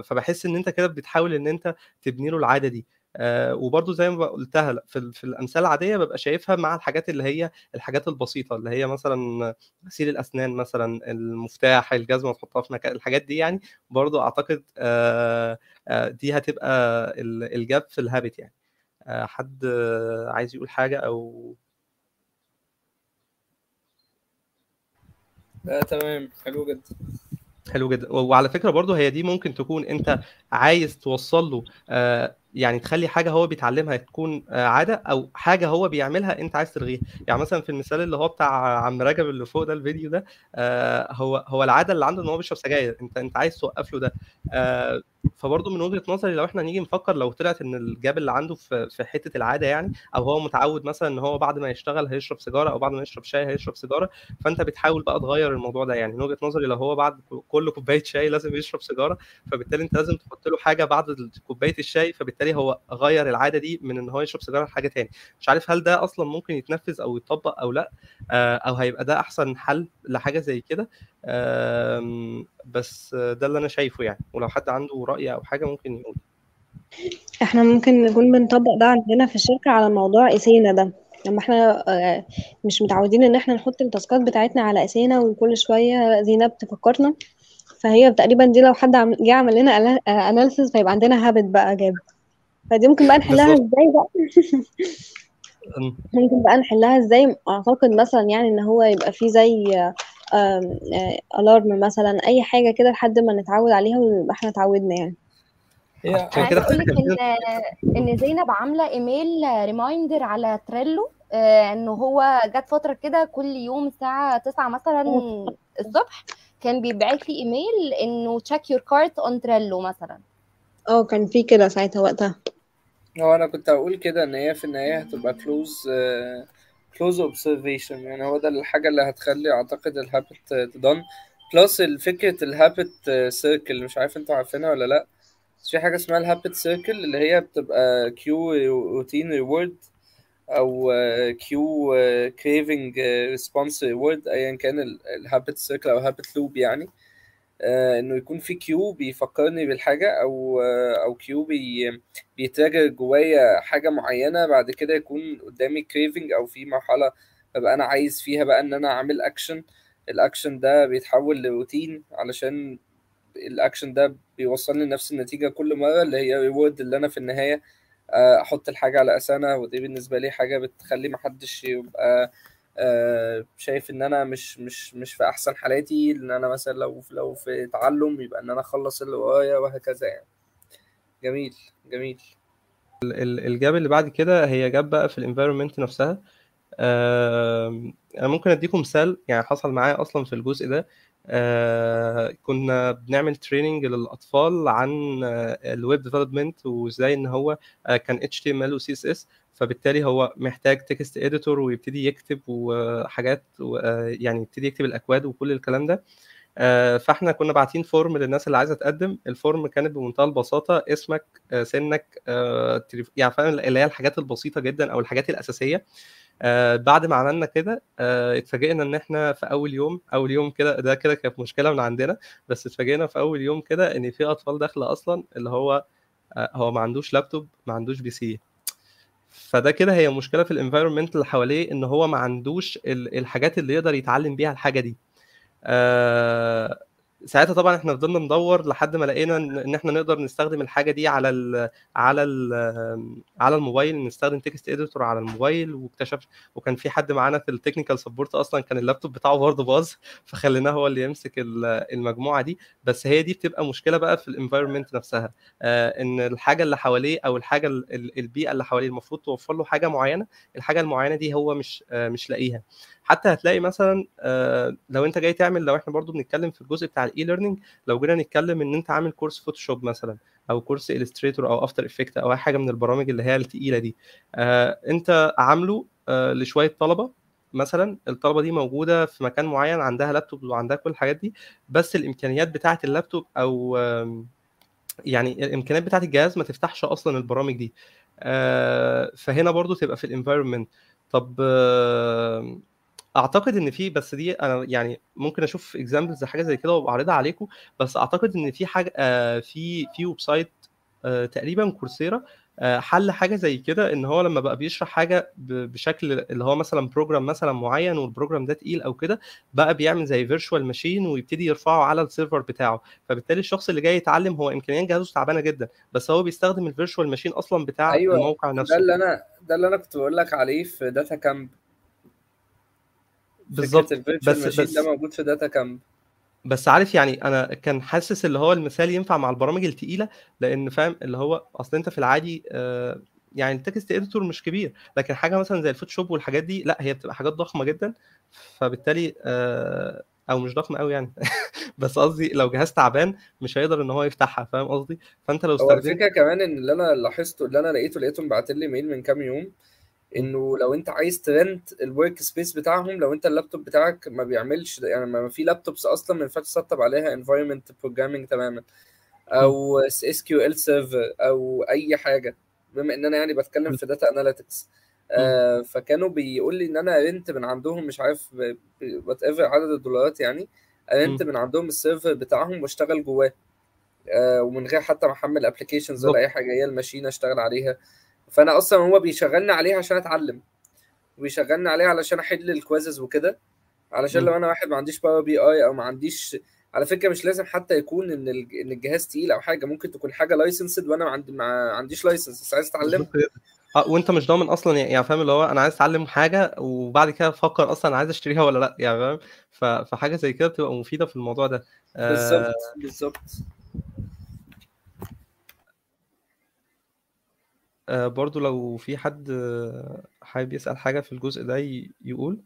فبحس إن أنت كده بتحاول إن أنت تبني له العادة دي آه وبرضو زي ما قلتها في, في الأمثال العادية ببقى شايفها مع الحاجات اللي هي الحاجات البسيطة اللي هي مثلا غسيل الأسنان مثلا المفتاح الجزمة تحطها في مكان الحاجات دي يعني برضو أعتقد آه آه دي هتبقى ال- الجاب في الهابت يعني. حد عايز يقول حاجة أو؟ لا تمام. حلو جدا. حلو جدا. وعلى فكرة برضو هي دي ممكن تكون أنت عايز توصل له يعني تخلي حاجة هو بيتعلمها تكون آه، عادة أو حاجة هو بيعملها أنت عايز تلغيها. يعني مثلا في المثال اللي هو بتاع عم رجب اللي فوق ده الفيديو ده آه، هو هو العادة اللي عنده إن هو بيشرب سجاير أنت أنت عايز توقف له ده آه، فبرضه من وجهة نظري لو إحنا نيجي نفكر لو طلعت إن الجاب اللي عنده في في حتة العادة يعني أو هو متعود مثلا إن هو بعد ما يشتغل هيشرب سيجارة أو بعد ما يشرب شاي هيشرب سيجارة فأنت بتحاول بقى تغير الموضوع ده يعني. من وجهة نظري لو هو بعد كل كوباية شاي لازم يشرب سيجارة فبالتالي أنت لازم تحط له حاجة بعد كوباية الشاي فبالتالي هو غير العادة دي من إن هو يشرب سيجارة لحاجة تاني. مش عارف هل ده أصلا ممكن يتنفذ أو يتطبق أو لأ آه، أو هيبقى ده أحسن حل لحاجة زي كده بس ده اللي أنا شايفه يعني. ولو حد عنده رأي أو حاجة ممكن يقول إحنا ممكن نكون بنطبق ده عندنا في الشركة على موضوع إسينا ده. لما إحنا آه، مش متعودين إن إحنا نحط ال tasks ات بتاعتنا على أسانا وكل شوية زينب تفكرنا فهي تقريبا دي لو حد عم- جه عمل لنا analysis فيبقى عندنا habit بقى gap فدي ممكن بقى نحلها إزاي بقى؟ ممكن بقى نحلها إزاي؟ أعتقد مثلا يعني إن هو يبقى فيه زي ال alarm مثلا أي حاجة كده لحد ما نتعود عليها ونبقى إحنا اتعودنا يعني. عشان كده أقول لك إن إن زينب عاملة email reminder على Trello آه، إنه هو جت فترة كده كل يوم الساعة 9 مثلا الصبح كان بيبعت لي ايميل إنه check your card on Trello مثلا. آه كان في كده ساعتها وقتها. هو أنا كنت هقول كده إن هي في النهاية هتبقى close close observation يعني هو ده الحاجة اللي هتخلي أعتقد ال habit تدن plus فكرة ال habit circle مش عارف أنتوا عارفينها ولا لأ. في حاجة اسمها ال habit circle اللي هي بتبقى cue routine reward أو cue craving response reward ايا كان ال habit circle أو habit loop يعني. إنه يكون في cue بيفكرني بالحاجة أو آه، أو cue بي بيتراجع جوايا حاجة معينة بعد كده يكون قدامي craving أو في مرحلة ببقى أنا عايز فيها بقى إن أنا أعمل action ال action ده بيتحول لروتين علشان الاكشن ده بيوصلني لنفس النتيجة كل مرة اللي هي reward اللي أنا في النهاية آه، أحط الحاجة على Asana ودي بالنسبة لي حاجة بتخلي محدش يبقى آه، شايف إن أنا مش مش مش في أحسن حالاتي ان أنا مثلا لو لو في تعلم يبقى إن أنا أخلص اللي وهكذا يعني. جميل جميل. ال- ال- ال gap اللي بعد كده هي gap بقى في ال environment نفسها. أنا ممكن أديكم مثال يعني حصل معايا أصلا في الجزء ده. آه، كنا بنعمل training للأطفال عن ال web development وإزاي إن هو آه، كان HTML و CSS فبالتالي هو محتاج text editor ويبتدي يكتب وحاجات آه، يعني يبتدي يكتب الأكواد وكل الكلام ده. آه، فإحنا كنا باعتين form للناس اللي عايزة تقدم. ال form كانت بمنتهى البساطة. اسمك آه، سنك آه، يعني فاهم اللي هي الحاجات البسيطة جدا أو الحاجات الأساسية. آه، بعد ما عملنا كده آه، اتفاجئنا إن إحنا في أول يوم أول يوم كده ده كده كانت مشكلة من عندنا بس اتفاجئنا في أول يوم كده إن في أطفال داخلة أصلا اللي هو آه، هو ما عندوش لابتوب ما عندوش PC فده كده هي مشكلة في ال environment اللي حواليه إن هو ما عندوش ال- الحاجات اللي يقدر يتعلم بيها الحاجة دي. آه، ساعتها طبعا إحنا فضلنا ندور لحد ما لقينا إن إحنا نقدر نستخدم الحاجة دي على ال على ال على الموبايل نستخدم text editor على الموبايل واكتشف وكان في حد معانا في ال technical support أصلا كان اللابتوب بتاعه برضه باظ فخليناه هو اللي يمسك ال- المجموعة دي. بس هي دي بتبقى مشكلة بقى في ال environment نفسها. آه، إن الحاجة اللي حواليه أو الحاجة ال- ال- البيئة اللي حواليه المفروض توفر له حاجة معينة الحاجة المعينة دي هو مش آه، مش لاقيها. حتى هتلاقي مثلا آه، لو انت جاي تعمل لو إحنا برضو بنتكلم في الجزء بتاع ال e-learning لو جينا نتكلم ان انت عامل كورس Photoshop مثلا أو كورس Illustrator أو After Effects أو أي حاجة من البرامج اللي هي التقيلة دي آه، انت عامله آه، لشوية طلبة مثلا الطلبة دي موجودة في مكان معين عندها لابتوب وعندها كل الحاجات دي بس الإمكانيات بتاعة اللابتوب أو يعني الإمكانيات بتاعة الجهاز ما تفتحش أصلا البرامج دي. فهنا برضو تبقى في ال environment طب أعتقد إن في بس دي أنا يعني ممكن أشوف examples حاجة زي كده وابقى عليكم بس أعتقد إن في حاجة آه، في في website آه، تقريبا Coursera آه، حل حاجة زي كده إن هو لما بقى بيشرح حاجة بشكل اللي هو مثلا program مثلا معين وال program ده تقيل أو كده بقى بيعمل زي virtual machine ويبتدي يرفعه على ال server بتاعه. فبالتالي الشخص اللي جاي يتعلم هو إمكانيات جهازه تعبانة جدا بس هو بيستخدم ال virtual machine أصلا بتاع أيوه الموقع ده نفسه. اللي أنا ده اللي أنا كنت بقول لك عليه في DataCamp بالظبط. بس بس ده موجود في DataCamp. بس عارف يعني أنا كان حاسس اللي هو المثال ينفع مع البرامج التقيلة لأن فاهم اللي هو أصل أنت في العادي آه، يعني ال text editor مش كبير لكن حاجة مثلا زي ال Photoshop والحاجات دي لأ هي بتبقى حاجات ضخمة جدا فبالتالي آه، أو مش ضخمة قوي يعني بس قصدي لو جهاز تعبان مش هيقدر إن هو يفتحها فاهم قصدي؟ فأنت لو استخدمت الفكرة كمان إن اللي أنا لاحظته اللي أنا لقيته لقيتهم بعت لي mail من كام يوم إنه لو أنت عايز ت rent ال workspace بتاعهم لو أنت اللابتوب بتاعك ما بيعملش يعني ما في laptops أصلا ما ينفعش تسطب عليها environment programming تماما أو SQL Server أو أي حاجة بما إن أنا يعني بتكلم في data analytics آه فكانوا بيقول لي إن أنا rent من عندهم مش عارف whatever عدد الدولارات يعني rent من عندهم ال server بتاعهم واشتغل جواه. آه ومن غير حتى ما أحمل applications ولا أي حاجة هي ال machine أشتغل عليها. فانا أصلا هو بيشغلني عليها عشان اتعلم. وبيشغلني عليها علشان احل ال quizzes وكده. علشان لو أنا واحد ما عنديش Power BI أو ما عنديش على فكرة مش لازم حتى يكون إن إن الجهاز تقيل أو حاجة. ممكن تكون حاجة licensed وأنا ما عندي ما عنديش license بس عايز أتعلمها. آه وأنت مش ضامن أصلا يعني فاهم اللي هو أنا عايز أتعلم حاجة وبعد كده أفكر أصلا عايز أشتريها ولا لأ يعني فاهم؟ فحاجة زي كده بتبقى مفيدة في الموضوع ده. آه، بالظبط بالظبط. آه، برضو لو في حد آه، حابب يسأل حاجة في الجزء ده يقول.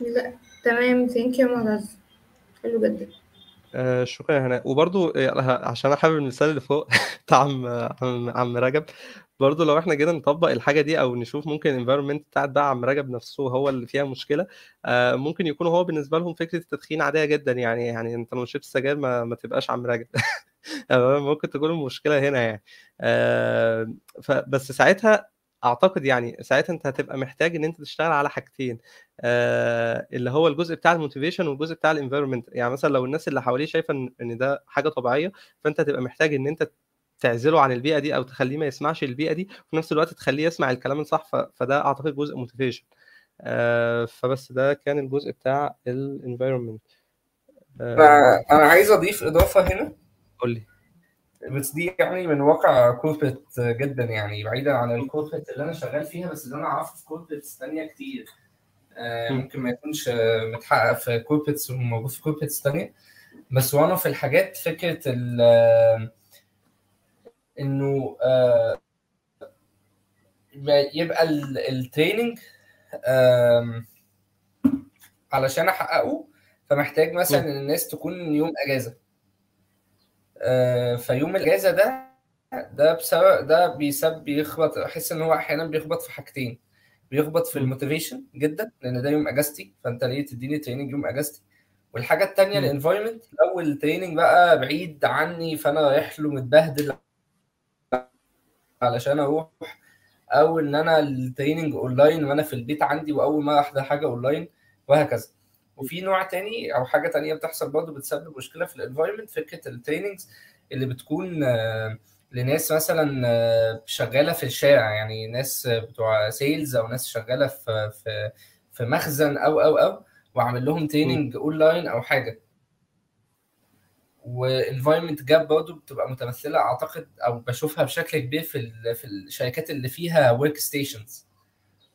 لا تمام. ثانك يو معتز حلو جدا. آه، شكرا يا هناء. وبرضو آه، عشان أنا حابب المثال اللي فوق بتاع عم عم رجب برضو لو إحنا جينا نطبق الحاجة دي أو نشوف ممكن ال environment بتاعت بقى عم رجب نفسه هو اللي فيها مشكلة آه، ممكن يكون هو بالنسبة لهم فكرة التدخين عادية جدا. يعني يعني أنت لو شربت سجاير ما, ما تبقاش عم رجب. تمام ممكن تكون المشكلة هنا يعني. فبس ساعتها أعتقد يعني ساعتها أنت هتبقى محتاج إن أنت تشتغل على حاجتين آه اللي هو الجزء بتاع ال motivation والجزء بتاع ال environment يعني مثلا لو الناس اللي حواليه شايفة إن ده حاجة طبيعية فأنت هتبقى محتاج إن أنت تعزله عن البيئة دي أو تخليه ما يسمعش البيئة دي وفي نفس الوقت تخليه يسمع الكلام الصح فده أعتقد جزء motivation آه فبس ده كان الجزء بتاع ال environment آه. أنا عايز أضيف إضافة هنا. قول لي. بس دي يعني من واقع corporate جدا يعني بعيدا عن ال corporate اللي أنا شغال فيها بس اللي أنا أعرفه في corporates تانية كتير آه،. ممكن ما يكونش متحقق في corporates وموجود في corporates تانية بس وأنا في الحاجات فكرة ال آه، إنه آه، يبقى ال training علشان أحققه فمحتاج مثلا. ان الناس تكون يوم أجازة فيوم الإجازة ده ده بسبب ده بيسبب بيخبط احس إن هو أحيانا بيخبط في حاجتين بيخبط في. ال motivation جدا لأن ده يوم إجازتي فأنت ليه تديني training يوم إجازتي والحاجة التانية م. ال environment لو ال training بقى بعيد عني فأنا رايح له متبهدل علشان أروح أو إن أنا ال training online وأنا في البيت عندي وأول ما أحضر حاجة اونلاين وهكذا وفي نوع تاني أو حاجة تانية بتحصل برضه بتسبب مشكلة في ال environment فكرة ال trainings اللي بتكون آه، لناس مثلا آه، شغالة في الشارع يعني ناس بتوع sales أو ناس شغالة في في في مخزن أو أو أو وعامل لهم training online أو حاجة. و environment gap برضه بتبقى متمثلة أعتقد أو بشوفها بشكل كبير في في الشركات اللي فيها workstations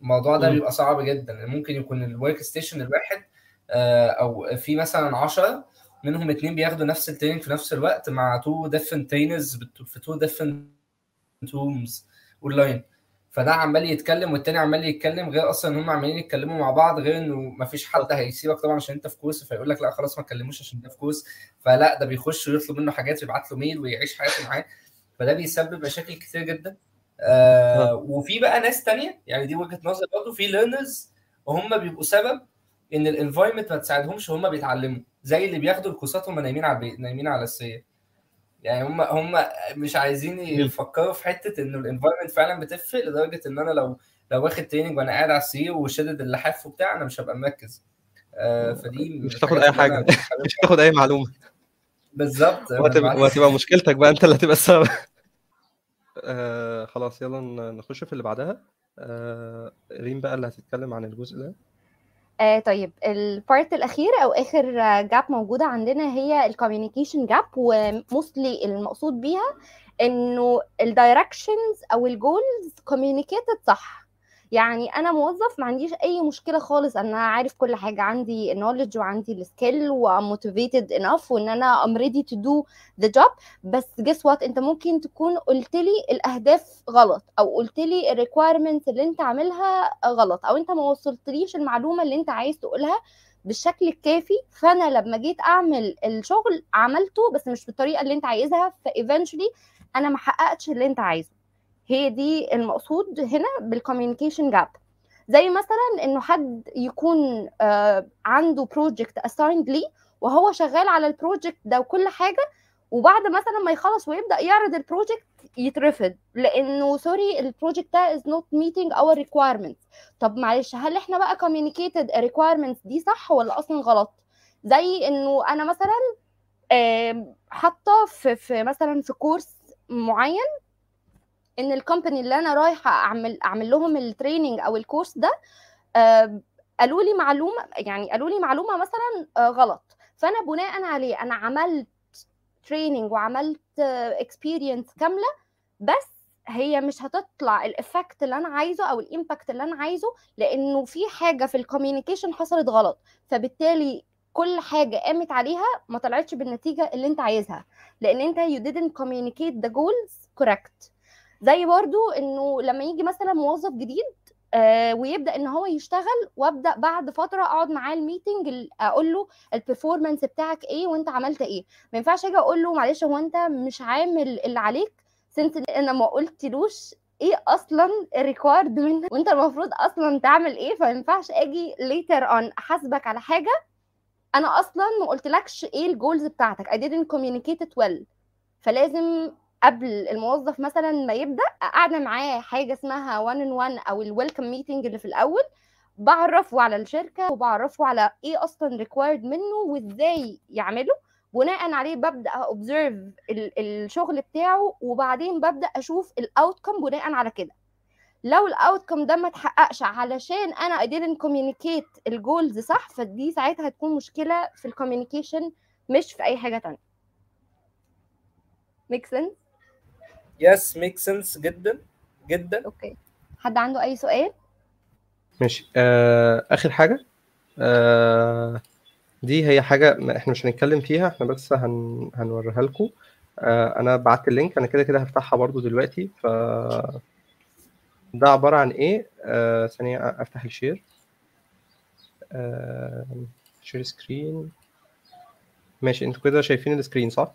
الموضوع ده. بيبقى صعب جدا ممكن يكون ال workstation الواحد أو في مثلا 10 منهم اتنين بياخدوا نفس ال training في نفس الوقت مع two different trainers في two different rooms online فده عمال يتكلم والتاني عمال يتكلم غير أصلا إن هم عمالين يتكلموا مع بعض غير إنه ما فيش حد هيسيبك طبعا عشان أنت في course فيقول لك لا خلاص ما تكلموش عشان أنت في course فلا ده بيخش ويطلب منه حاجات ويبعت له mail ويعيش حياته معاه. فده بيسبب مشاكل كتير جدا. آه وفي بقى ناس تانية يعني دي وجهة نظر برضه في learners وهم بيبقوا سبب إن ال environment ما تساعدهمش وهم بيتعلموا. زي اللي بياخدوا الكورسات وهم نايمين على البيت نايمين على السرير. يعني هم هم مش عايزين يفكروا في حتة إنه ال environment فعلا بتفرق لدرجة إن أنا لو لو واخد training وأنا قاعد على السرير وشادد اللحاف وبتاع أنا مش هبقى مركز. آه فدي مش تاخد الحاجات أي حاجة. مش تاخد أي معلومة. بالظبط. وهتبقى مشكلتك بقى أنت اللي هتبقى السبب. آه خلاص يلا نخش في اللي بعدها. آه ريم بقى اللي هتتكلم عن الجزء ده. آه طيب ال part الاخير أو آخر gap موجودة عندنا هي ال communication gap و mostly المقصود بيها إنه ال directions أو ال goals communicated صح. يعني أنا موظف ما عنديش أي مشكلة خالص أنا عارف كل حاجة. عندي ال knowledge وعندي ال skill و motivated enough وإن أنا am ready to do the job بس guess what أنت ممكن تكون قلت لي الأهداف غلط أو قلت لي ال requirements اللي أنت عاملها غلط أو أنت ما وصلتليش المعلومة اللي أنت عايز تقولها بالشكل الكافي. فأنا لما جيت أعمل الشغل عملته بس مش بالطريقة اللي أنت عايزها. ف eventually أنا ما حققتش اللي أنت عايزه. هي دي المقصود هنا بال communication gap زي مثلا إنه حد يكون آه عنده project assigned ليه وهو شغال على ال project ده وكل حاجة وبعد مثلا ما يخلص ويبدأ يعرض ال project يترفض لإنه sorry ال project ده is not meeting our requirements. طب معلش هل إحنا بقى communicated requirements دي صح ولا أصلا غلط؟ زي إنه أنا مثلا حاطة في مثلا في course معين إن ال company اللي أنا رايحة اعمل أعمل لهم ال training أو ال course ده آم، قالوا لي معلومة يعني قالوا لي معلومة مثلا آه، غلط. فأنا بناء عليه أنا عملت training وعملت experience كاملة بس هي مش هتطلع ال effect اللي أنا عايزه أو ال impact اللي أنا عايزه لأنه في حاجة في ال communication حصلت غلط. فبالتالي كل حاجة قامت عليها ما طلعتش بالنتيجة اللي أنت عايزها. لأن أنت you didn't communicate the goals correct. زي برضو إنه لما يجي مثلا موظف جديد آه ويبدأ إن هو يشتغل وأبدأ بعد فترة أقعد معاه ال meeting ال- أقول له ال performance بتاعك إيه وأنت عملت إيه. ما ينفعش أجي أقول له معلش هو أنت مش عامل اللي عليك since أنا ما قلتلوش إيه أصلا ال required منك وأنت المفروض أصلا تعمل إيه. فما ينفعش أجي later on أحاسبك على حاجة أنا أصلا ما قلتلكش إيه ال goals بتاعتك. I didn't communicate it well. فلازم قبل الموظف مثلا ما يبدأ قاعدة معاه حاجة اسمها 1 on 1 أو ال welcome meeting اللي في الأول بعرفه على الشركة وبعرفه على إيه أصلا required منه وإزاي يعمله. بناء عليه ببدأ observe الشغل بتاعه وبعدين ببدأ أشوف ال outcome بناء على كده. لو ال outcome ده ما اتحققش علشان أنا I didn't communicate ال goals صح فدي ساعتها هتكون مشكلة في ال communication مش في أي حاجة تانية. Make sense yes make sense جدا. جدا. okay حد عنده أي سؤال؟ ماشي. آه آخر حاجة؟ آه دي هي حاجة ما إحنا مش هنتكلم فيها إحنا بس هن هنوريها لكم. آه أنا بعت ال link. أنا كده كده هفتحها برضو دلوقتي. ف ده عبارة عن إيه؟ آه ثانية أفتح ال share. آه share screen. ماشي أنتوا كده شايفين ال screen صح؟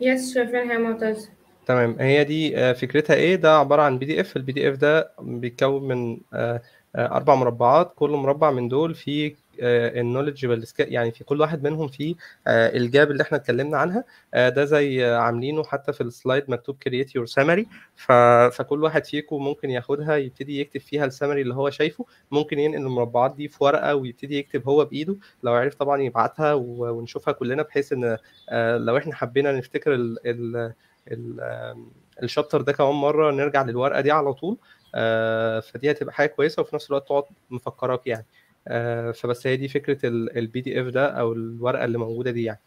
yes شايفينها معتز تمام. هي دي آه، فكرتها إيه؟ ده عبارة عن PDF ال PDF ده بيتكون من آه، آه، أربع مربعات. كل مربع من دول فيه ال knowledge يعني في كل واحد منهم فيه آه، ال gap اللي إحنا اتكلمنا عنها. آه، ده زي آه، عاملينه حتى في ال slide مكتوب your summary. ف... فكل واحد فيكم ممكن ياخدها يبتدي يكتب فيها السمري اللي هو شايفه. ممكن ينقل المربعات دي في ورقة ويبتدي يكتب هو بإيده. لو عرف طبعا يبعتها. ونشوفها كلنا بحيث إن آه، لو إحنا حبينا نفتكر ال... ال... ال... ال chapter ده كمان مرة نرجع للورقة دي على طول. آه، فدي هتبقى حاجة كويسة وفي نفس الوقت تقعد مفكراك يعني. آه، فبس هي دي فكرة ال PDF ده أو الورقة اللي موجودة دي يعني.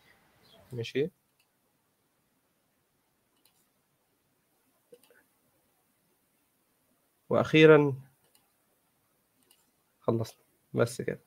ماشي؟ وأخيرا خلصنا. بس كده.